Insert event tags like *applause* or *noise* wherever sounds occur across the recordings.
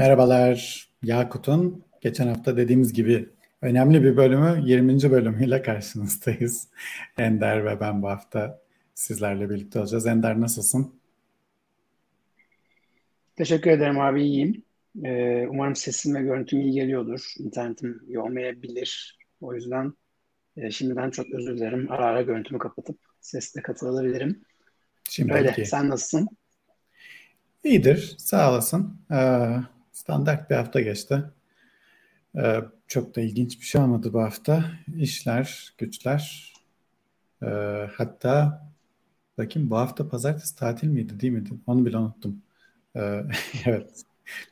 Merhabalar Yakut'un geçen hafta dediğimiz gibi önemli bir bölümü 20. bölümüyle karşınızdayız. *laughs* Ender ve ben bu hafta sizlerle birlikte olacağız. Ender nasılsın? Teşekkür ederim abi iyiyim. Ee, umarım sesim ve görüntüm iyi geliyordur. İnternetim iyi olmayabilir. O yüzden e, şimdiden çok özür dilerim. Ara ara görüntümü kapatıp sesle katılabilirim. Şimdi Öyle. Sen nasılsın? İyidir. Sağ olasın. Ee, standart bir hafta geçti. Ee, çok da ilginç bir şey olmadı bu hafta. İşler, güçler. Ee, hatta bakayım bu hafta pazartesi tatil miydi değil miydi? Onu bile unuttum. Ee, *laughs* evet.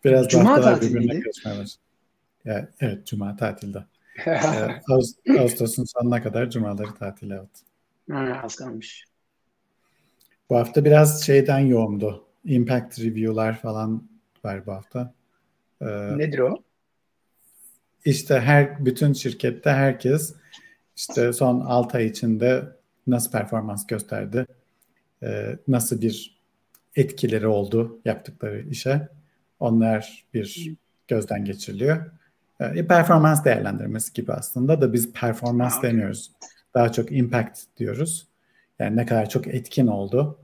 Biraz Cuma haftalar birbirine karışmaya Ya, evet Cuma tatilde. *laughs* ee, Ağustos'un sonuna kadar Cumaları tatil evet. Ha, az kalmış. Bu hafta biraz şeyden yoğundu. Impact review'lar falan var bu hafta. Ee, Nedir o? İşte her bütün şirkette herkes işte son 6 ay içinde nasıl performans gösterdi, e, nasıl bir etkileri oldu yaptıkları işe. Onlar bir gözden geçiriliyor. E, performans değerlendirmesi gibi aslında da biz performans demiyoruz. Daha çok impact diyoruz. Yani ne kadar çok etkin oldu.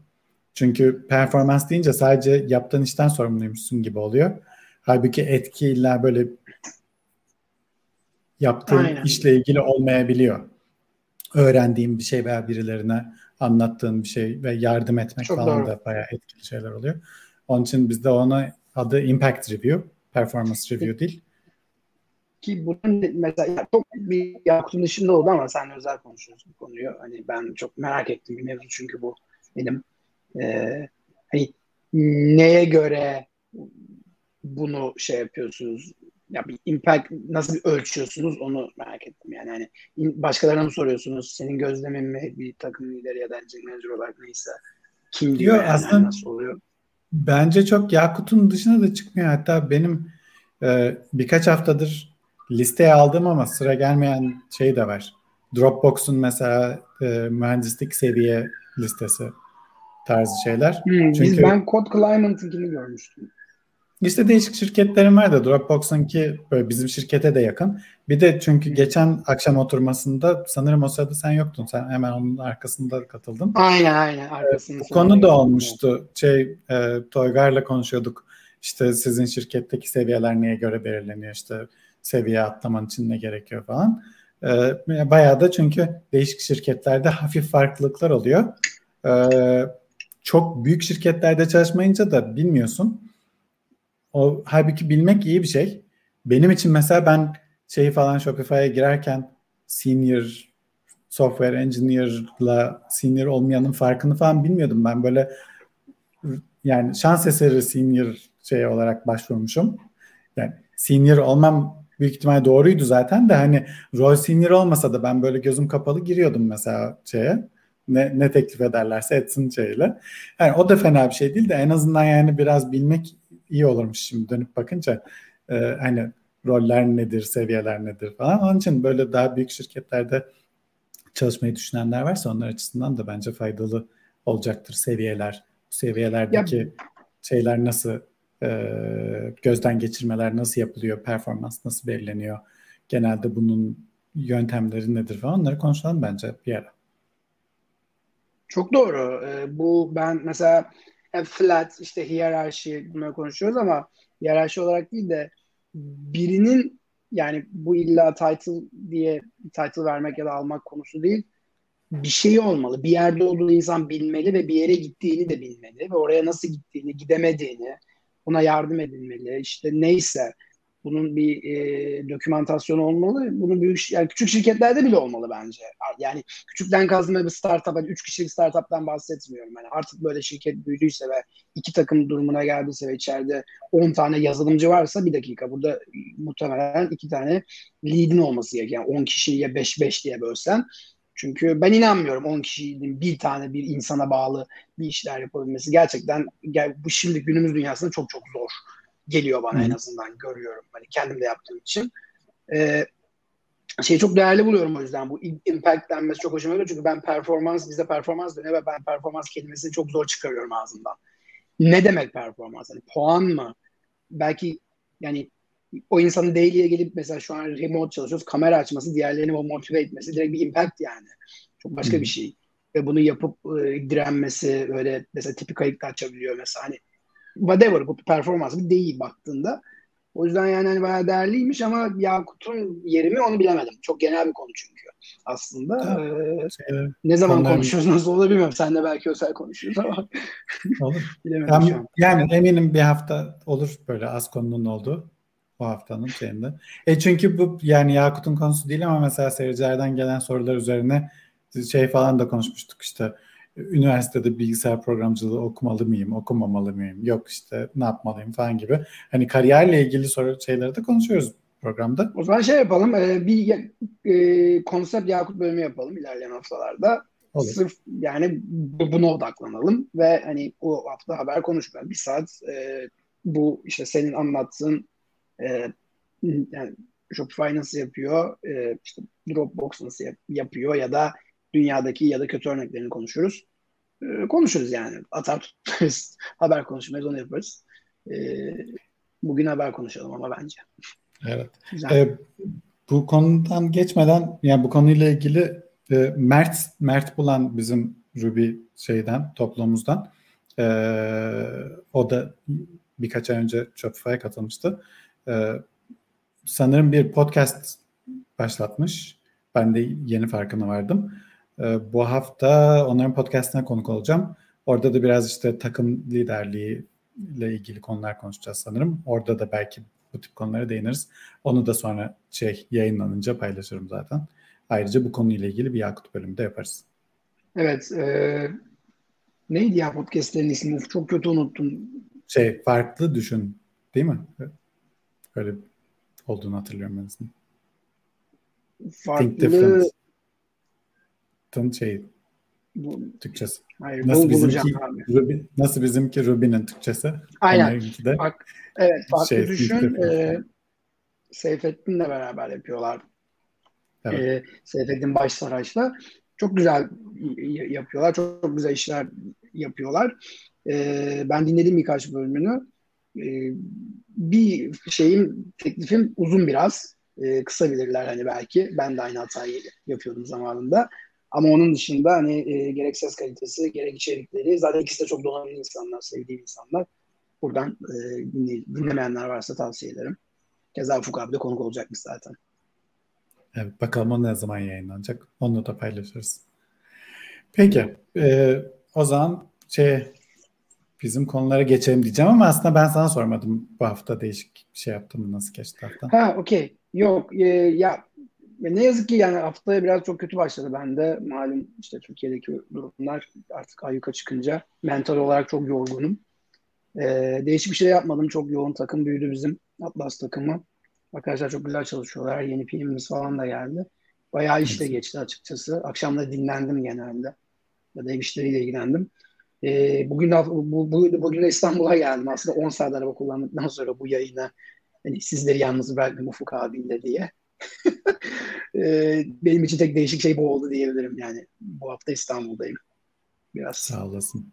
Çünkü performans deyince sadece yaptığın işten sorumluymuşsun gibi oluyor. Halbuki etki illa böyle yaptığın Aynen. işle ilgili olmayabiliyor. Öğrendiğin bir şey veya birilerine anlattığın bir şey ve yardım etmek Çok falan doğru. da bayağı etkili şeyler oluyor. Onun için bizde ona adı Impact Review, Performance Review değil. Ki bunun mesela çok bir Yakut'un dışında oldu ama sen özel konuşuyorsun bu konuyu. Hani ben çok merak ettim bir mevzu çünkü bu benim e, hani neye göre bunu şey yapıyorsunuz? Ya bir impact nasıl bir ölçüyorsunuz onu merak ettim yani. Hani başkalarına mı soruyorsunuz? Senin gözlemin mi bir takım lideri ya da manager olarak neyse kim diyor yani, aslında nasıl oluyor? Bence çok Yakut'un dışına da çıkmıyor. Hatta benim e, birkaç haftadır listeye aldığım ama sıra gelmeyen şey de var. Dropbox'un mesela e, mühendislik seviye listesi tarzı şeyler. Hmm, Çünkü, biz ben Code Climate'ınkini görmüştüm. İşte değişik şirketlerim var da Dropbox'unki böyle bizim şirkete de yakın. Bir de çünkü geçen akşam oturmasında sanırım o sırada sen yoktun. Sen hemen onun arkasında katıldın. Aynen aynen. Arkasında bu konu da olmuştu. Şey e, Toygar'la konuşuyorduk. İşte sizin şirketteki seviyeler neye göre belirleniyor? İşte seviye atlaman için ne gerekiyor falan. E, bayağı da çünkü değişik şirketlerde hafif farklılıklar oluyor. E, çok büyük şirketlerde çalışmayınca da bilmiyorsun o halbuki bilmek iyi bir şey. Benim için mesela ben şeyi falan Shopify'a girerken senior software engineer'la senior olmayanın farkını falan bilmiyordum. Ben böyle yani şans eseri senior şey olarak başvurmuşum. Yani senior olmam büyük ihtimal doğruydu zaten de hani rol senior olmasa da ben böyle gözüm kapalı giriyordum mesela şeye. Ne, ne teklif ederlerse etsin şeyle. Yani o da fena bir şey değil de en azından yani biraz bilmek iyi olurmuş şimdi dönüp bakınca e, hani roller nedir, seviyeler nedir falan. Onun için böyle daha büyük şirketlerde çalışmayı düşünenler varsa onlar açısından da bence faydalı olacaktır seviyeler. Seviyelerdeki ya, şeyler nasıl e, gözden geçirmeler nasıl yapılıyor, performans nasıl belirleniyor, genelde bunun yöntemleri nedir falan onları konuşalım bence bir ara. Çok doğru. Ee, bu ben mesela flat işte hiyerarşi bunları konuşuyoruz ama hiyerarşi olarak değil de birinin yani bu illa title diye title vermek ya da almak konusu değil. Bir şey olmalı. Bir yerde olduğu insan bilmeli ve bir yere gittiğini de bilmeli ve oraya nasıl gittiğini, gidemediğini, ona yardım edilmeli. İşte neyse bunun bir e, dokümantasyonu olmalı. Bunun büyük yani küçük şirketlerde bile olmalı bence. Yani küçükten kazma bir startup, hani üç kişilik startuptan bahsetmiyorum. Yani artık böyle şirket büyüdüyse ve iki takım durumuna geldiyse ve içeride 10 tane yazılımcı varsa bir dakika burada muhtemelen iki tane lead'in olması gerekiyor. Yani 10 kişiye 5-5 diye bölsen çünkü ben inanmıyorum 10 kişinin bir tane bir insana bağlı bir işler yapabilmesi. Gerçekten bu şimdi günümüz dünyasında çok çok zor geliyor bana Hı. en azından görüyorum. Hani kendim de yaptığım için. Ee, şey çok değerli buluyorum o yüzden bu impact denmesi çok hoşuma gidiyor çünkü ben performans bizde performans dönüyor ve ben performans kelimesini çok zor çıkarıyorum ağzımdan. Ne demek performans? Hani puan mı? Belki yani o insanın daily'ye gelip mesela şu an remote çalışıyoruz kamera açması diğerlerini motive etmesi direkt bir impact yani. Çok başka hmm. bir şey. Ve bunu yapıp e, direnmesi öyle mesela tipi kayıkta açabiliyor mesela hani whatever bu performans bir değil baktığında. O yüzden yani hani bayağı değerliymiş ama Yakut'un yeri mi onu bilemedim. Çok genel bir konu çünkü aslında. Ee, şey, ne zaman konular... konuşuyoruz nasıl olur bilmiyorum. Sen de belki özel konuşuyoruz ama. *laughs* olur. yani, yani eminim bir hafta olur böyle az konunun olduğu o haftanın şeyinde. E çünkü bu yani Yakut'un konusu değil ama mesela seyircilerden gelen sorular üzerine şey falan da konuşmuştuk işte üniversitede bilgisayar programcılığı okumalı mıyım, okumamalı mıyım, yok işte ne yapmalıyım falan gibi. Hani kariyerle ilgili soru şeyleri de konuşuyoruz programda. O zaman şey yapalım, e, bir e, konsept Yakut bölümü yapalım ilerleyen haftalarda. Olur. Sırf yani buna odaklanalım ve hani o hafta haber konuşmayalım. Bir saat e, bu işte senin anlattığın e, yani Shopify nasıl yapıyor, e, işte Dropbox nasıl yap- yapıyor ya da dünyadaki ya da kötü örneklerini konuşuruz. E, konuşuruz yani. Atar tutarız. *laughs* haber konuşmayız onu yaparız. E, bugün haber konuşalım ama bence. Evet. E, bu konudan geçmeden yani bu konuyla ilgili e, Mert Mert Bulan bizim Ruby şeyden toplumumuzdan e, o da birkaç ay önce Shopify'a katılmıştı. E, sanırım bir podcast başlatmış. Ben de yeni farkına vardım. E, bu hafta onların podcastine konuk olacağım. Orada da biraz işte takım liderliği ile ilgili konular konuşacağız sanırım. Orada da belki bu tip konulara değiniriz. Onu da sonra şey yayınlanınca paylaşırım zaten. Ayrıca bu konuyla ilgili bir Yakut bölümü de yaparız. Evet. E, neydi ya podcastlerin ismi? Çok kötü unuttum. Şey farklı düşün değil mi? Öyle olduğunu hatırlıyorum ben aslında. Farklı... Tın şey bu, Türkçesi. Hayır, nasıl bizimki Ruby, nasıl bizimki Ruby'nin Türkçesi? Aynen. De Bak, evet, farklı şey, düşün. E, Seyfettin'le beraber yapıyorlar. Evet. E, Seyfettin Başsaraç'la. Çok güzel yapıyorlar. Çok, çok güzel işler yapıyorlar. E, ben dinledim birkaç bölümünü. E, bir şeyim, teklifim uzun biraz. E, kısa bilirler hani belki. Ben de aynı hatayı yapıyordum zamanında. Ama onun dışında hani e, gerek ses kalitesi gerek içerikleri zaten ikisi de çok donanımlı insanlar, sevdiğim insanlar. Buradan e, dinlemeyenler varsa tavsiye ederim. Keza Ufuk abi de konuk olacakmış zaten. Evet bakalım o ne zaman yayınlanacak. Onu da paylaşırız. Peki e, o zaman şey bizim konulara geçelim diyeceğim ama aslında ben sana sormadım bu hafta değişik bir şey yaptım nasıl geçti hafta? Ha okey. Yok e, ya ne yazık ki yani haftaya biraz çok kötü başladı bende. Malum işte Türkiye'deki durumlar artık ayyuka çıkınca mental olarak çok yorgunum. Ee, değişik bir şey yapmadım. Çok yoğun takım büyüdü bizim Atlas takımı. Arkadaşlar çok güzel çalışıyorlar. Yeni PM'imiz falan da geldi. Bayağı işte geçti açıkçası. Akşamda dinlendim genelde. Ya da ev işleriyle ilgilendim. Ee, bugün bu, bu, bugün de İstanbul'a geldim. Aslında 10 saat araba kullandıktan sonra bu yayına hani sizleri yalnız bırakmayayım Ufuk abiyle diye. *laughs* Ee, benim için tek değişik şey bu oldu diyebilirim yani. Bu hafta İstanbul'dayım. Biraz. Sağ olasın.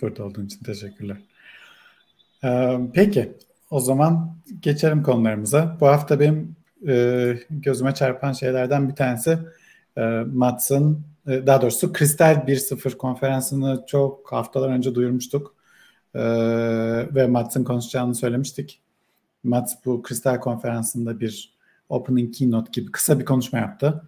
Burada olduğun için teşekkürler. Ee, peki o zaman geçelim konularımıza. Bu hafta benim e, gözüme çarpan şeylerden bir tanesi e, Mats'ın e, daha doğrusu Kristal 1.0 konferansını çok haftalar önce duyurmuştuk. E, ve Mats'ın konuşacağını söylemiştik. Mats bu Kristal konferansında bir opening keynote gibi kısa bir konuşma yaptı.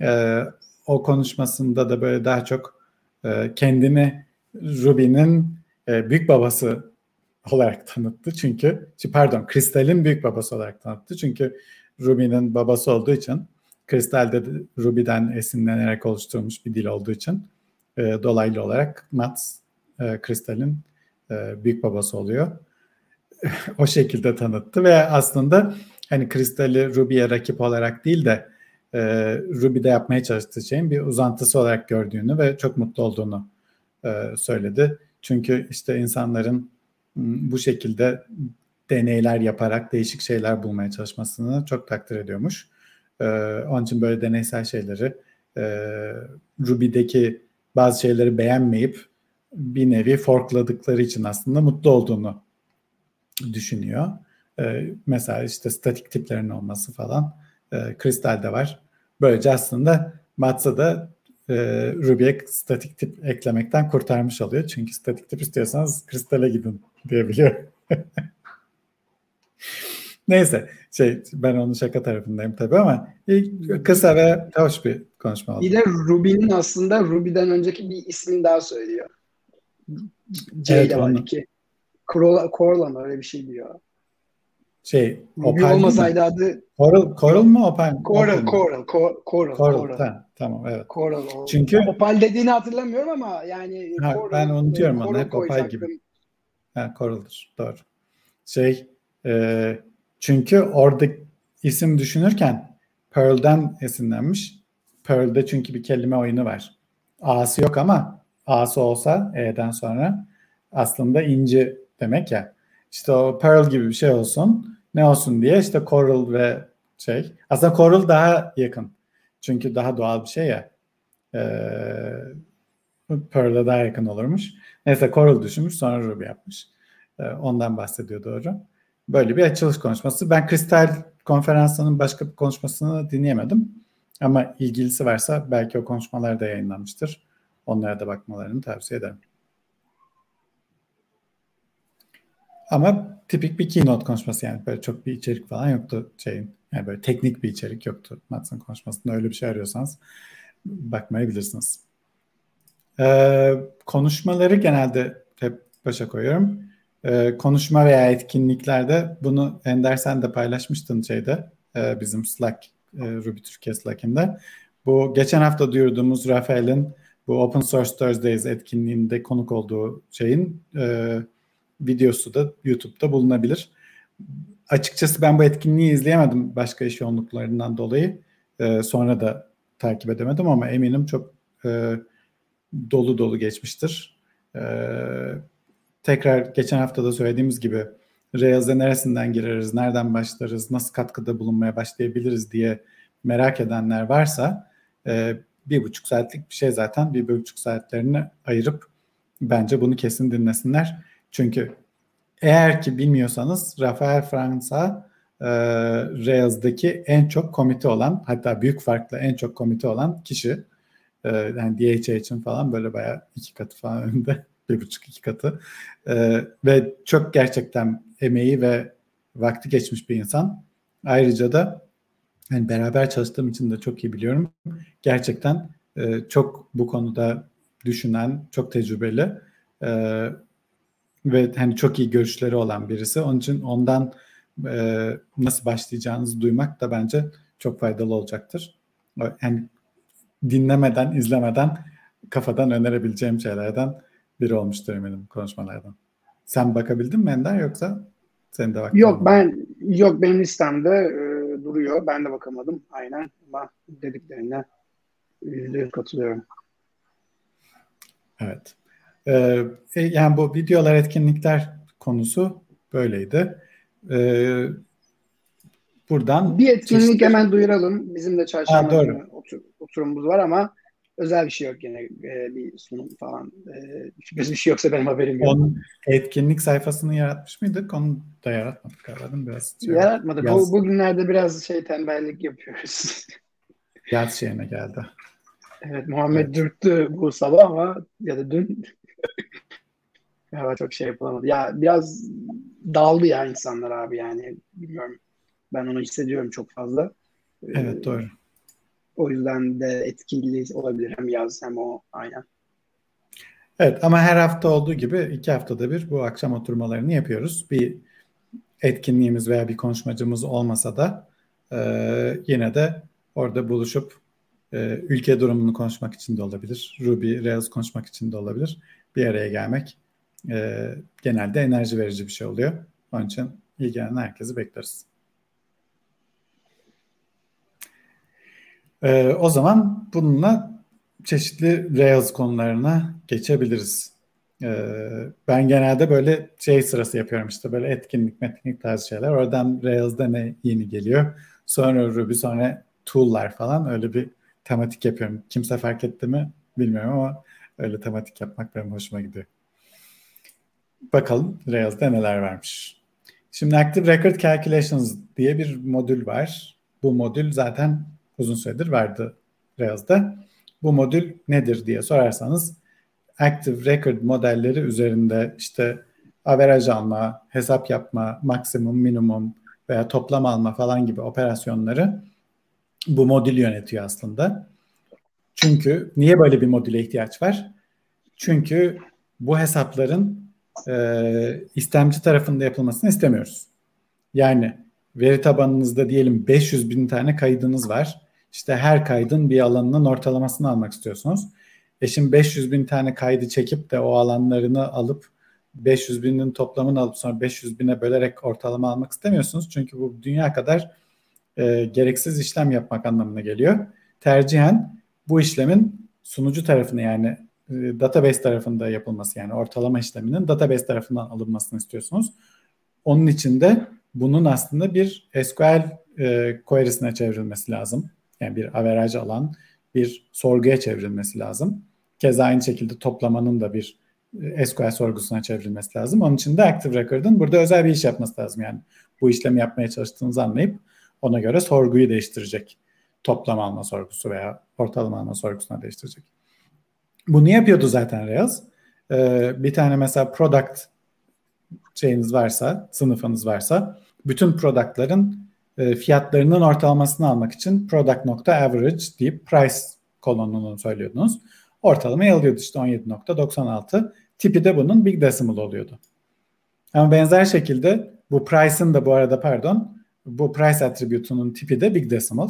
E, o konuşmasında da böyle daha çok e, kendini Ruby'nin e, büyük babası olarak tanıttı. Çünkü pardon Kristal'in büyük babası olarak tanıttı. Çünkü Ruby'nin babası olduğu için Kristal'de Ruby'den esinlenerek oluşturulmuş bir dil olduğu için e, dolaylı olarak Mats e, Kristal'in e, büyük babası oluyor. *laughs* o şekilde tanıttı ve aslında hani Kristal'i Ruby'ye rakip olarak değil de e, Ruby'de yapmaya çalıştığı şeyin bir uzantısı olarak gördüğünü ve çok mutlu olduğunu e, söyledi. Çünkü işte insanların bu şekilde deneyler yaparak değişik şeyler bulmaya çalışmasını çok takdir ediyormuş. E, onun için böyle deneysel şeyleri e, Ruby'deki bazı şeyleri beğenmeyip bir nevi forkladıkları için aslında mutlu olduğunu düşünüyor. E, mesela işte statik tiplerin olması falan e, Kristal'de var. Böylece aslında Matsa da e, Ruby'ye statik tip eklemekten kurtarmış oluyor. Çünkü statik tip istiyorsanız Kristal'e gidin diyebiliyor. *laughs* Neyse şey ben onun şaka tarafındayım tabii ama kısa ve hoş bir konuşma oldu. Bir de Ruby'nin aslında Ruby'den önceki bir ismini daha söylüyor. C evet, ile var iki. Corla, öyle bir şey diyor. Şey, Ruby olmasaydı adı Coral, Coral mu Opal? Coral, Coral, Coral, Coral. Coral. Tamam, tamam evet. Coral. Çünkü Opal dediğini hatırlamıyorum ama yani ha, Coral, ben unutuyorum onu hep Opal gibi. Ha, Coral'dır. Doğru. Şey, e, çünkü orada isim düşünürken Pearl'den esinlenmiş. Pearl'de çünkü bir kelime oyunu var. A'sı yok ama A'sı olsa E'den sonra aslında inci demek ya. İşte o Pearl gibi bir şey olsun. Ne olsun diye işte Coral ve şey. Aslında Coral daha yakın. Çünkü daha doğal bir şey ya. Ee, Pearl'a daha yakın olurmuş. Neyse Coral düşünmüş sonra Ruby yapmış. Ee, ondan bahsediyor doğru. Böyle bir açılış konuşması. Ben Kristal konferansının başka bir konuşmasını dinleyemedim. Ama ilgilisi varsa belki o konuşmalar da yayınlanmıştır. Onlara da bakmalarını tavsiye ederim. Ama tipik bir keynote konuşması yani böyle çok bir içerik falan yoktu şeyin. Yani böyle teknik bir içerik yoktu Mats'ın konuşmasında. Öyle bir şey arıyorsanız bakmayabilirsiniz. Ee, konuşmaları genelde hep başa koyuyorum. Ee, konuşma veya etkinliklerde bunu Ender sen de paylaşmıştın şeyde e, bizim Slack e, Ruby Türkiye Slack'inde. Bu geçen hafta duyurduğumuz Rafael'in bu Open Source Thursdays etkinliğinde konuk olduğu şeyin e, videosu da YouTube'da bulunabilir. Açıkçası ben bu etkinliği izleyemedim başka iş yoğunluklarından dolayı. E, sonra da takip edemedim ama eminim çok e, dolu dolu geçmiştir. E, tekrar geçen hafta da söylediğimiz gibi Rails'e neresinden gireriz, nereden başlarız, nasıl katkıda bulunmaya başlayabiliriz diye merak edenler varsa e, bir buçuk saatlik bir şey zaten bir buçuk saatlerini ayırıp bence bunu kesin dinlesinler. Çünkü eğer ki bilmiyorsanız Rafael Fransa e, Rails'daki en çok komite olan hatta büyük farklı en çok komite olan kişi. E, yani DHA için falan böyle bayağı iki katı falan önde. *laughs* Bir buçuk iki katı. E, ve çok gerçekten emeği ve vakti geçmiş bir insan. Ayrıca da yani beraber çalıştığım için de çok iyi biliyorum. Gerçekten e, çok bu konuda düşünen, çok tecrübeli e, ve hani çok iyi görüşleri olan birisi. Onun için ondan e, nasıl başlayacağınızı duymak da bence çok faydalı olacaktır. Yani dinlemeden, izlemeden kafadan önerebileceğim şeylerden biri olmuştur eminim konuşmalardan. Sen bakabildin mi Ender yoksa senin de vaktin Yok ben yok benim listemde e, duruyor. Ben de bakamadım aynen ama dediklerine yüzde katılıyorum. Evet. Ee, e, yani bu videolar etkinlikler konusu böyleydi. Ee, buradan bir etkinlik çeşitli... hemen duyuralım. Bizim de çarşamba ha, otur, oturumumuz var ama özel bir şey yok yine e, bir sunum falan. E, bir şey yoksa benim haberim yok. Onun etkinlik sayfasını yaratmış mıydık? Onu da yaratmadık galiba. Biraz şey, Yaratmadık. Yaz... Bu, bugünlerde biraz şey tembellik yapıyoruz. Yaz şeyine geldi. Evet Muhammed evet. dürttü bu sabah ama ya da dün *laughs* galiba çok şey yapılamadı. Ya biraz daldı ya insanlar abi yani bilmiyorum. Ben onu hissediyorum çok fazla. Evet doğru. O yüzden de etkili olabilir hem yaz hem o aynen. Evet ama her hafta olduğu gibi iki haftada bir bu akşam oturmalarını yapıyoruz. Bir etkinliğimiz veya bir konuşmacımız olmasa da e, yine de orada buluşup e, ülke durumunu konuşmak için de olabilir. Ruby, Rails konuşmak için de olabilir. Bir araya gelmek e, genelde enerji verici bir şey oluyor. Onun için ilgilenen herkesi bekleriz. Ee, o zaman bununla çeşitli Rails konularına geçebiliriz. Ee, ben genelde böyle şey sırası yapıyorum işte böyle etkinlik metkinlik tarzı şeyler. Oradan Rails'da ne yeni geliyor. Sonra Ruby sonra tool'lar falan öyle bir tematik yapıyorum. Kimse fark etti mi bilmiyorum ama öyle tematik yapmak benim hoşuma gidiyor. Bakalım Rails'da neler varmış. Şimdi Active Record Calculations diye bir modül var. Bu modül zaten uzun süredir vardı Rails'da. Bu modül nedir diye sorarsanız Active Record modelleri üzerinde işte averaj alma, hesap yapma, maksimum, minimum veya toplam alma falan gibi operasyonları bu modül yönetiyor aslında. Çünkü niye böyle bir modüle ihtiyaç var? Çünkü bu hesapların e, istemci tarafında yapılmasını istemiyoruz. Yani veri tabanınızda diyelim 500 bin tane kaydınız var. İşte her kaydın bir alanının ortalamasını almak istiyorsunuz. E şimdi 500 bin tane kaydı çekip de o alanlarını alıp 500 binin toplamını alıp sonra 500 bine bölerek ortalama almak istemiyorsunuz. Çünkü bu dünya kadar e, gereksiz işlem yapmak anlamına geliyor. Tercihen bu işlemin sunucu tarafını yani e, database tarafında yapılması yani ortalama işleminin database tarafından alınmasını istiyorsunuz. Onun için de bunun aslında bir SQL e, query'sine çevrilmesi lazım. Yani bir average alan bir sorguya çevrilmesi lazım. Keza aynı şekilde toplamanın da bir e, SQL sorgusuna çevrilmesi lazım. Onun için de Active Record'ın burada özel bir iş yapması lazım. Yani bu işlemi yapmaya çalıştığınızı anlayıp ona göre sorguyu değiştirecek. Toplam alma sorgusu veya ortalama alma sorgusuna değiştirecek. Bunu yapıyordu zaten Rails. Ee, bir tane mesela product şeyiniz varsa, sınıfınız varsa bütün productların e, fiyatlarının ortalamasını almak için product.average deyip price kolonunu söylüyordunuz. Ortalamayı alıyordu işte 17.96. Tipi de bunun big decimal oluyordu. Ama benzer şekilde bu price'ın da bu arada pardon bu price attribute'unun tipi de big decimal.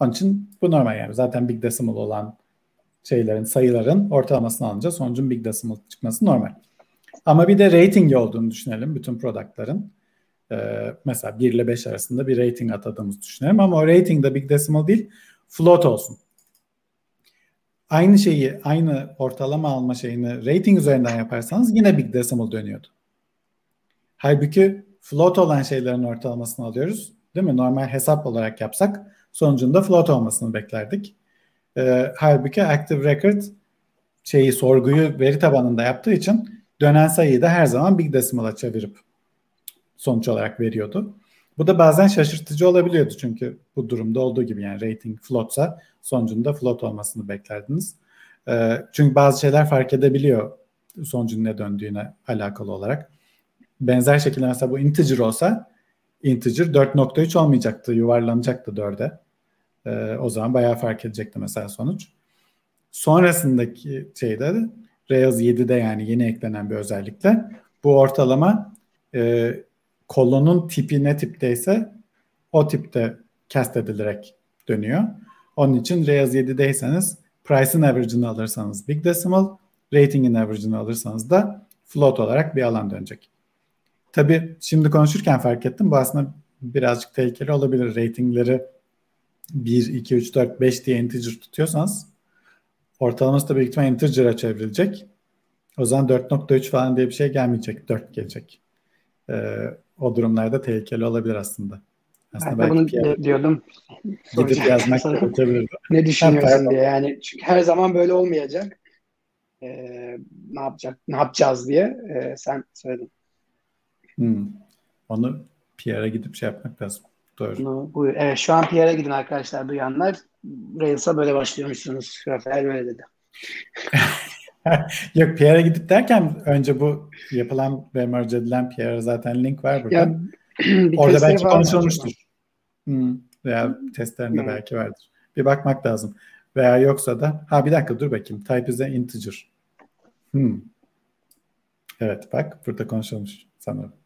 Onun için bu normal yani. Zaten big decimal olan şeylerin, sayıların ortalamasını alınca sonucun big decimal çıkması normal. Ama bir de rating olduğunu düşünelim bütün product'ların. Ee, mesela 1 ile 5 arasında bir rating atadığımızı düşünelim ama o rating de big decimal değil float olsun. Aynı şeyi, aynı ortalama alma şeyini rating üzerinden yaparsanız yine big decimal dönüyordu. Halbuki float olan şeylerin ortalamasını alıyoruz. Değil mi? Normal hesap olarak yapsak sonucunda float olmasını beklerdik. Ee, halbuki Active Record şeyi sorguyu veri tabanında yaptığı için dönen sayıyı da her zaman big decimal'a çevirip sonuç olarak veriyordu. Bu da bazen şaşırtıcı olabiliyordu çünkü bu durumda olduğu gibi yani rating floatsa sonucunda float olmasını beklerdiniz. E, çünkü bazı şeyler fark edebiliyor sonucun ne döndüğüne alakalı olarak. Benzer şekilde mesela bu integer olsa integer 4.3 olmayacaktı, yuvarlanacaktı 4'e. E, o zaman bayağı fark edecekti mesela sonuç. Sonrasındaki şeyde de Rails 7'de yani yeni eklenen bir özellikle bu ortalama e, kolonun tipi ne tipteyse o tipte cast edilerek dönüyor. Onun için Rails 7'deyseniz price'ın average'ını alırsanız big decimal, rating'in average'ını alırsanız da float olarak bir alan dönecek. Tabii şimdi konuşurken fark ettim bu aslında birazcık tehlikeli olabilir. Ratingleri 1, 2, 3, 4, 5 diye integer tutuyorsanız ortalaması da büyük ihtimal integer'a çevrilecek. O zaman 4.3 falan diye bir şey gelmeyecek. 4 gelecek. Ee, o durumlarda tehlikeli olabilir aslında. Aslında ben bunu bir, diyordum. Gidip yazmak ne düşünüyorsun diye yani çünkü her zaman böyle olmayacak. Ee, ne yapacak, ne yapacağız diye ee, sen söyledin. Hmm. Onu PR'a gidip şey yapmak lazım. Doğru. Bunu, bu, evet, şu an PR'a gidin arkadaşlar duyanlar. Rails'a böyle başlıyormuşsunuz. Rafael böyle dedi. *laughs* Yok PR'a gidip derken önce bu yapılan ve merge edilen PR'a zaten link var burada. Ya, *clears throat* Orada belki konuşulmuştur. Hmm. Veya testlerinde hmm. belki vardır. Bir bakmak lazım. Veya yoksa da ha bir dakika dur bakayım. Type is a integer. Hmm. Evet bak burada konuşulmuş sanırım.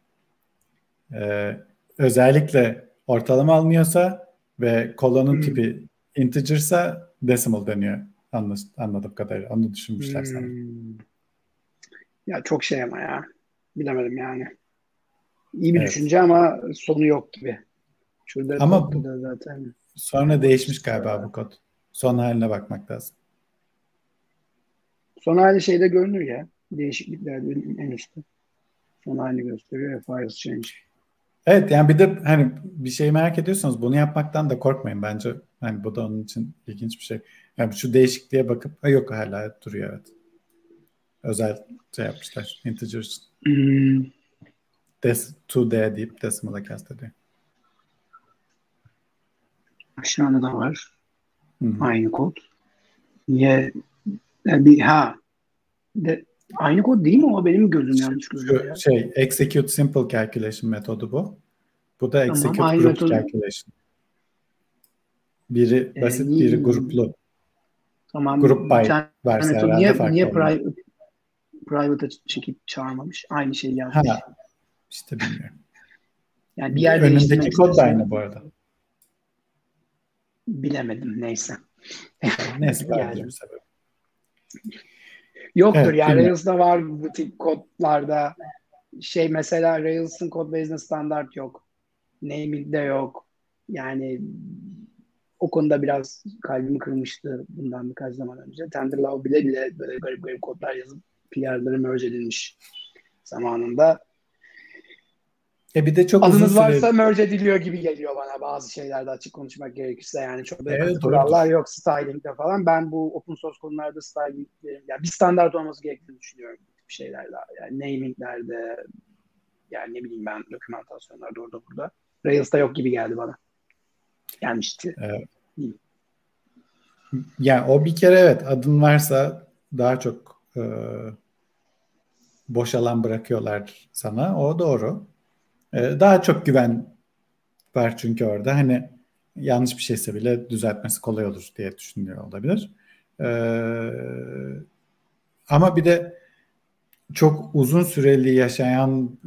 Ee, özellikle ortalama almıyorsa ve kolonun hmm. tipi integersa decimal deniyor. Anladım, anladığım kadarıyla. Onu düşünmüşler hmm. sanırım. Ya çok şey ama ya. Bilemedim yani. İyi bir evet. düşünce ama sonu yok gibi. Şurada ama bu, zaten. Sonra değişmiş galiba bu kod. Son haline bakmak lazım. Son hali şeyde görünür ya. Değişiklikler en üstte. Son halini gösteriyor. Files change. Evet yani bir de hani bir şey merak ediyorsanız bunu yapmaktan da korkmayın bence. Hani bu da onun için ilginç bir şey. Yani şu değişikliğe bakıp ha yok hala duruyor evet. Özel şey yapmışlar integer için. Hmm. Des, to D deyip decimal'a kastediyor. Aşağıda da var. Hı-hı. Aynı kod. Niye bir ha de, aynı kod değil mi o benim gözüm yanlış gözüküyor. Şey execute simple calculation metodu bu. Bu da execute tamam, group metodu. calculation. Biri ee, basit, ee, biri gruplu. Tamam. Grup by varsa herhalde niye, farklı niye private, private'a çekip çağırmamış? Aynı şeyi yazmış. Ha, işte bilmiyorum. Yani bir yer Önündeki kod da aynı bu arada. Bilemedim neyse. Neyse *laughs* yani. bir sebep. Yoktur evet, yani Rails'da var bu tip kodlarda şey mesela Rails'ın kod base'inde standart yok. Naming'de yok. Yani o konuda biraz kalbimi kırmıştı bundan birkaç zaman önce. Tenderlove bile bile böyle garip garip kodlar yazıp PR'ları merge edilmiş zamanında. E bir de çok Adınız uzun varsa süre... merge ediliyor gibi geliyor bana bazı şeylerde açık konuşmak gerekirse yani çok evet, kurallar yok styling'de falan. Ben bu open source konularda styling yani bir standart olması gerektiğini düşünüyorum bir şeylerde. Yani naminglerde yani ne bileyim ben dokümantasyonlarda orada burada. Rails'ta yok gibi geldi bana. Gelmişti. Evet. Yani o bir kere evet adın varsa daha çok e, boş alan bırakıyorlar sana. O doğru. E, daha çok güven var çünkü orada. Hani yanlış bir şeyse bile düzeltmesi kolay olur diye düşünüyor olabilir. E, ama bir de çok uzun süreli yaşayan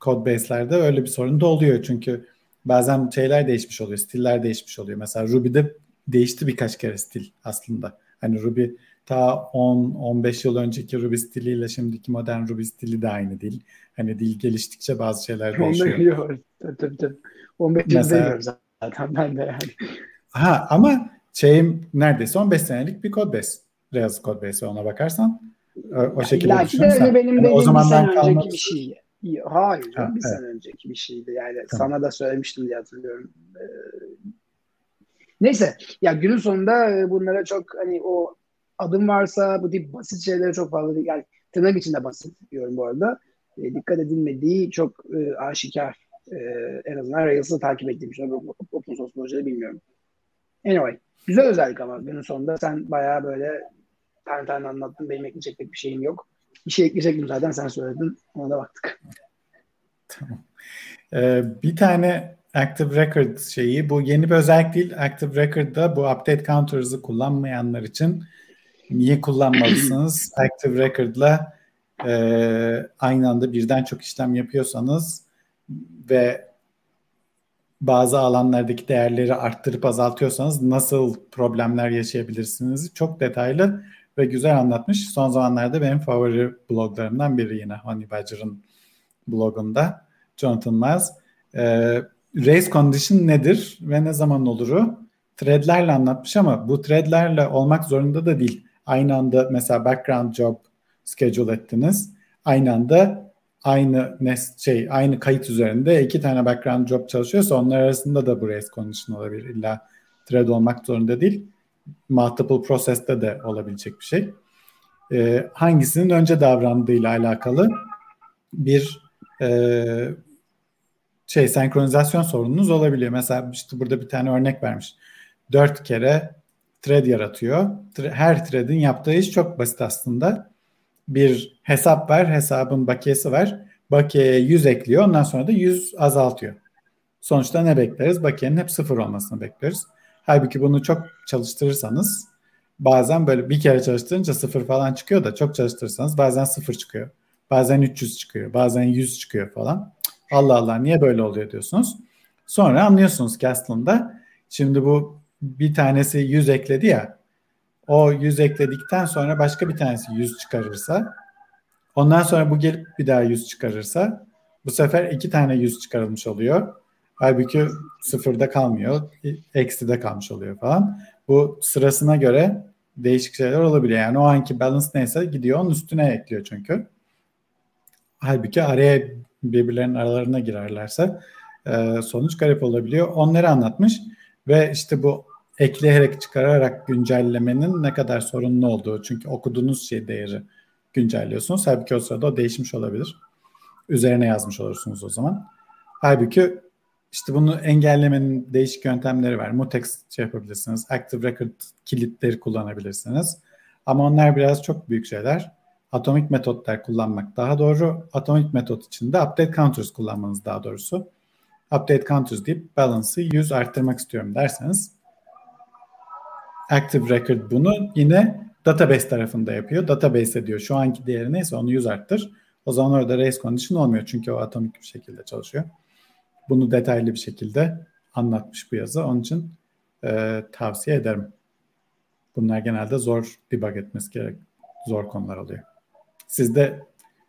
code base'lerde öyle bir sorun da oluyor. Çünkü bazen şeyler değişmiş oluyor, stiller değişmiş oluyor. Mesela Ruby'de değişti birkaç kere stil aslında. Hani Ruby ta 10-15 yıl önceki Ruby stiliyle şimdiki modern Ruby stili de aynı değil. Hani dil geliştikçe bazı şeyler değişiyor. Yok, tabii tabii. 15 yıl Mesela, zaten *laughs* ben de yani. Ha ama şeyim neredeyse 15 senelik bir code base. Rails code base ona bakarsan. O, o şekilde yani düşünürsen. benim, yani o zamandan bir sene önceki bir şey. Hayır, ha, bir evet. sene önceki bir şeydi. Yani tamam. sana da söylemiştim diye hatırlıyorum. Ee, neyse, ya günün sonunda e, bunlara çok hani o adım varsa bu tip basit şeylere çok fazla yani tırnak içinde basit diyorum bu arada. E, dikkat edilmediği çok e, aşikar. E, en azından Rails'ı takip ettiğim için. Open source projeleri bilmiyorum. Anyway. Güzel özellik ama günün sonunda sen bayağı böyle tane tane anlattın. Benim ekleyecek pek bir şeyim yok. Bir şey ekleyecektim zaten sen söyledin. Ona da baktık. *laughs* Tamam. Ee, bir tane Active Record şeyi bu yeni bir özellik değil. Active Record'da bu update counters'ı kullanmayanlar için niye kullanmalısınız? *clears throat* Active Record'la e, aynı anda birden çok işlem yapıyorsanız ve bazı alanlardaki değerleri arttırıp azaltıyorsanız nasıl problemler yaşayabilirsiniz? Çok detaylı ve güzel anlatmış. Son zamanlarda benim favori bloglarımdan biri yine Honey Badger'ın blogunda Jonathan Miles. Ee, race condition nedir ve ne zaman oluru? Threadlerle anlatmış ama bu threadlerle olmak zorunda da değil. Aynı anda mesela background job schedule ettiniz. Aynı anda aynı nest şey aynı kayıt üzerinde iki tane background job çalışıyorsa onlar arasında da bu race condition olabilir. İlla thread olmak zorunda değil. Multiple process'te de olabilecek bir şey. Ee, hangisinin önce davrandığıyla alakalı bir e, şey senkronizasyon sorununuz olabiliyor. Mesela işte burada bir tane örnek vermiş. Dört kere thread yaratıyor. Her thread'in yaptığı iş çok basit aslında. Bir hesap var, hesabın bakiyesi var. Bakiyeye 100 ekliyor, ondan sonra da 100 azaltıyor. Sonuçta ne bekleriz? Bakiyenin hep sıfır olmasını bekleriz. Halbuki bunu çok çalıştırırsanız bazen böyle bir kere çalıştırınca sıfır falan çıkıyor da çok çalıştırırsanız bazen sıfır çıkıyor. Bazen 300 çıkıyor, bazen 100 çıkıyor falan. Allah Allah niye böyle oluyor diyorsunuz. Sonra anlıyorsunuz ki aslında şimdi bu bir tanesi 100 ekledi ya o 100 ekledikten sonra başka bir tanesi 100 çıkarırsa ondan sonra bu gelip bir daha 100 çıkarırsa bu sefer iki tane 100 çıkarılmış oluyor. Halbuki sıfırda kalmıyor. Eksi de kalmış oluyor falan. Bu sırasına göre değişik şeyler olabiliyor. Yani o anki balance neyse gidiyor onun üstüne ekliyor çünkü. Halbuki araya birbirlerinin aralarına girerlerse e, sonuç garip olabiliyor. Onları anlatmış ve işte bu ekleyerek çıkararak güncellemenin ne kadar sorunlu olduğu. Çünkü okuduğunuz şey değeri güncelliyorsunuz. Halbuki o sırada o değişmiş olabilir. üzerine yazmış olursunuz o zaman. Halbuki işte bunu engellemenin değişik yöntemleri var. Mutex şey yapabilirsiniz. Active Record kilitleri kullanabilirsiniz. Ama onlar biraz çok büyük şeyler. Atomik metotlar kullanmak daha doğru. Atomik metot için de update counters kullanmanız daha doğrusu. Update counters deyip balance'ı 100 arttırmak istiyorum derseniz Active Record bunu yine database tarafında yapıyor. Database diyor şu anki değeri neyse onu 100 arttır. O zaman orada race condition olmuyor çünkü o atomik bir şekilde çalışıyor. Bunu detaylı bir şekilde anlatmış bu yazı. Onun için e, tavsiye ederim. Bunlar genelde zor debug etmesi gerek. Zor konular oluyor. Siz de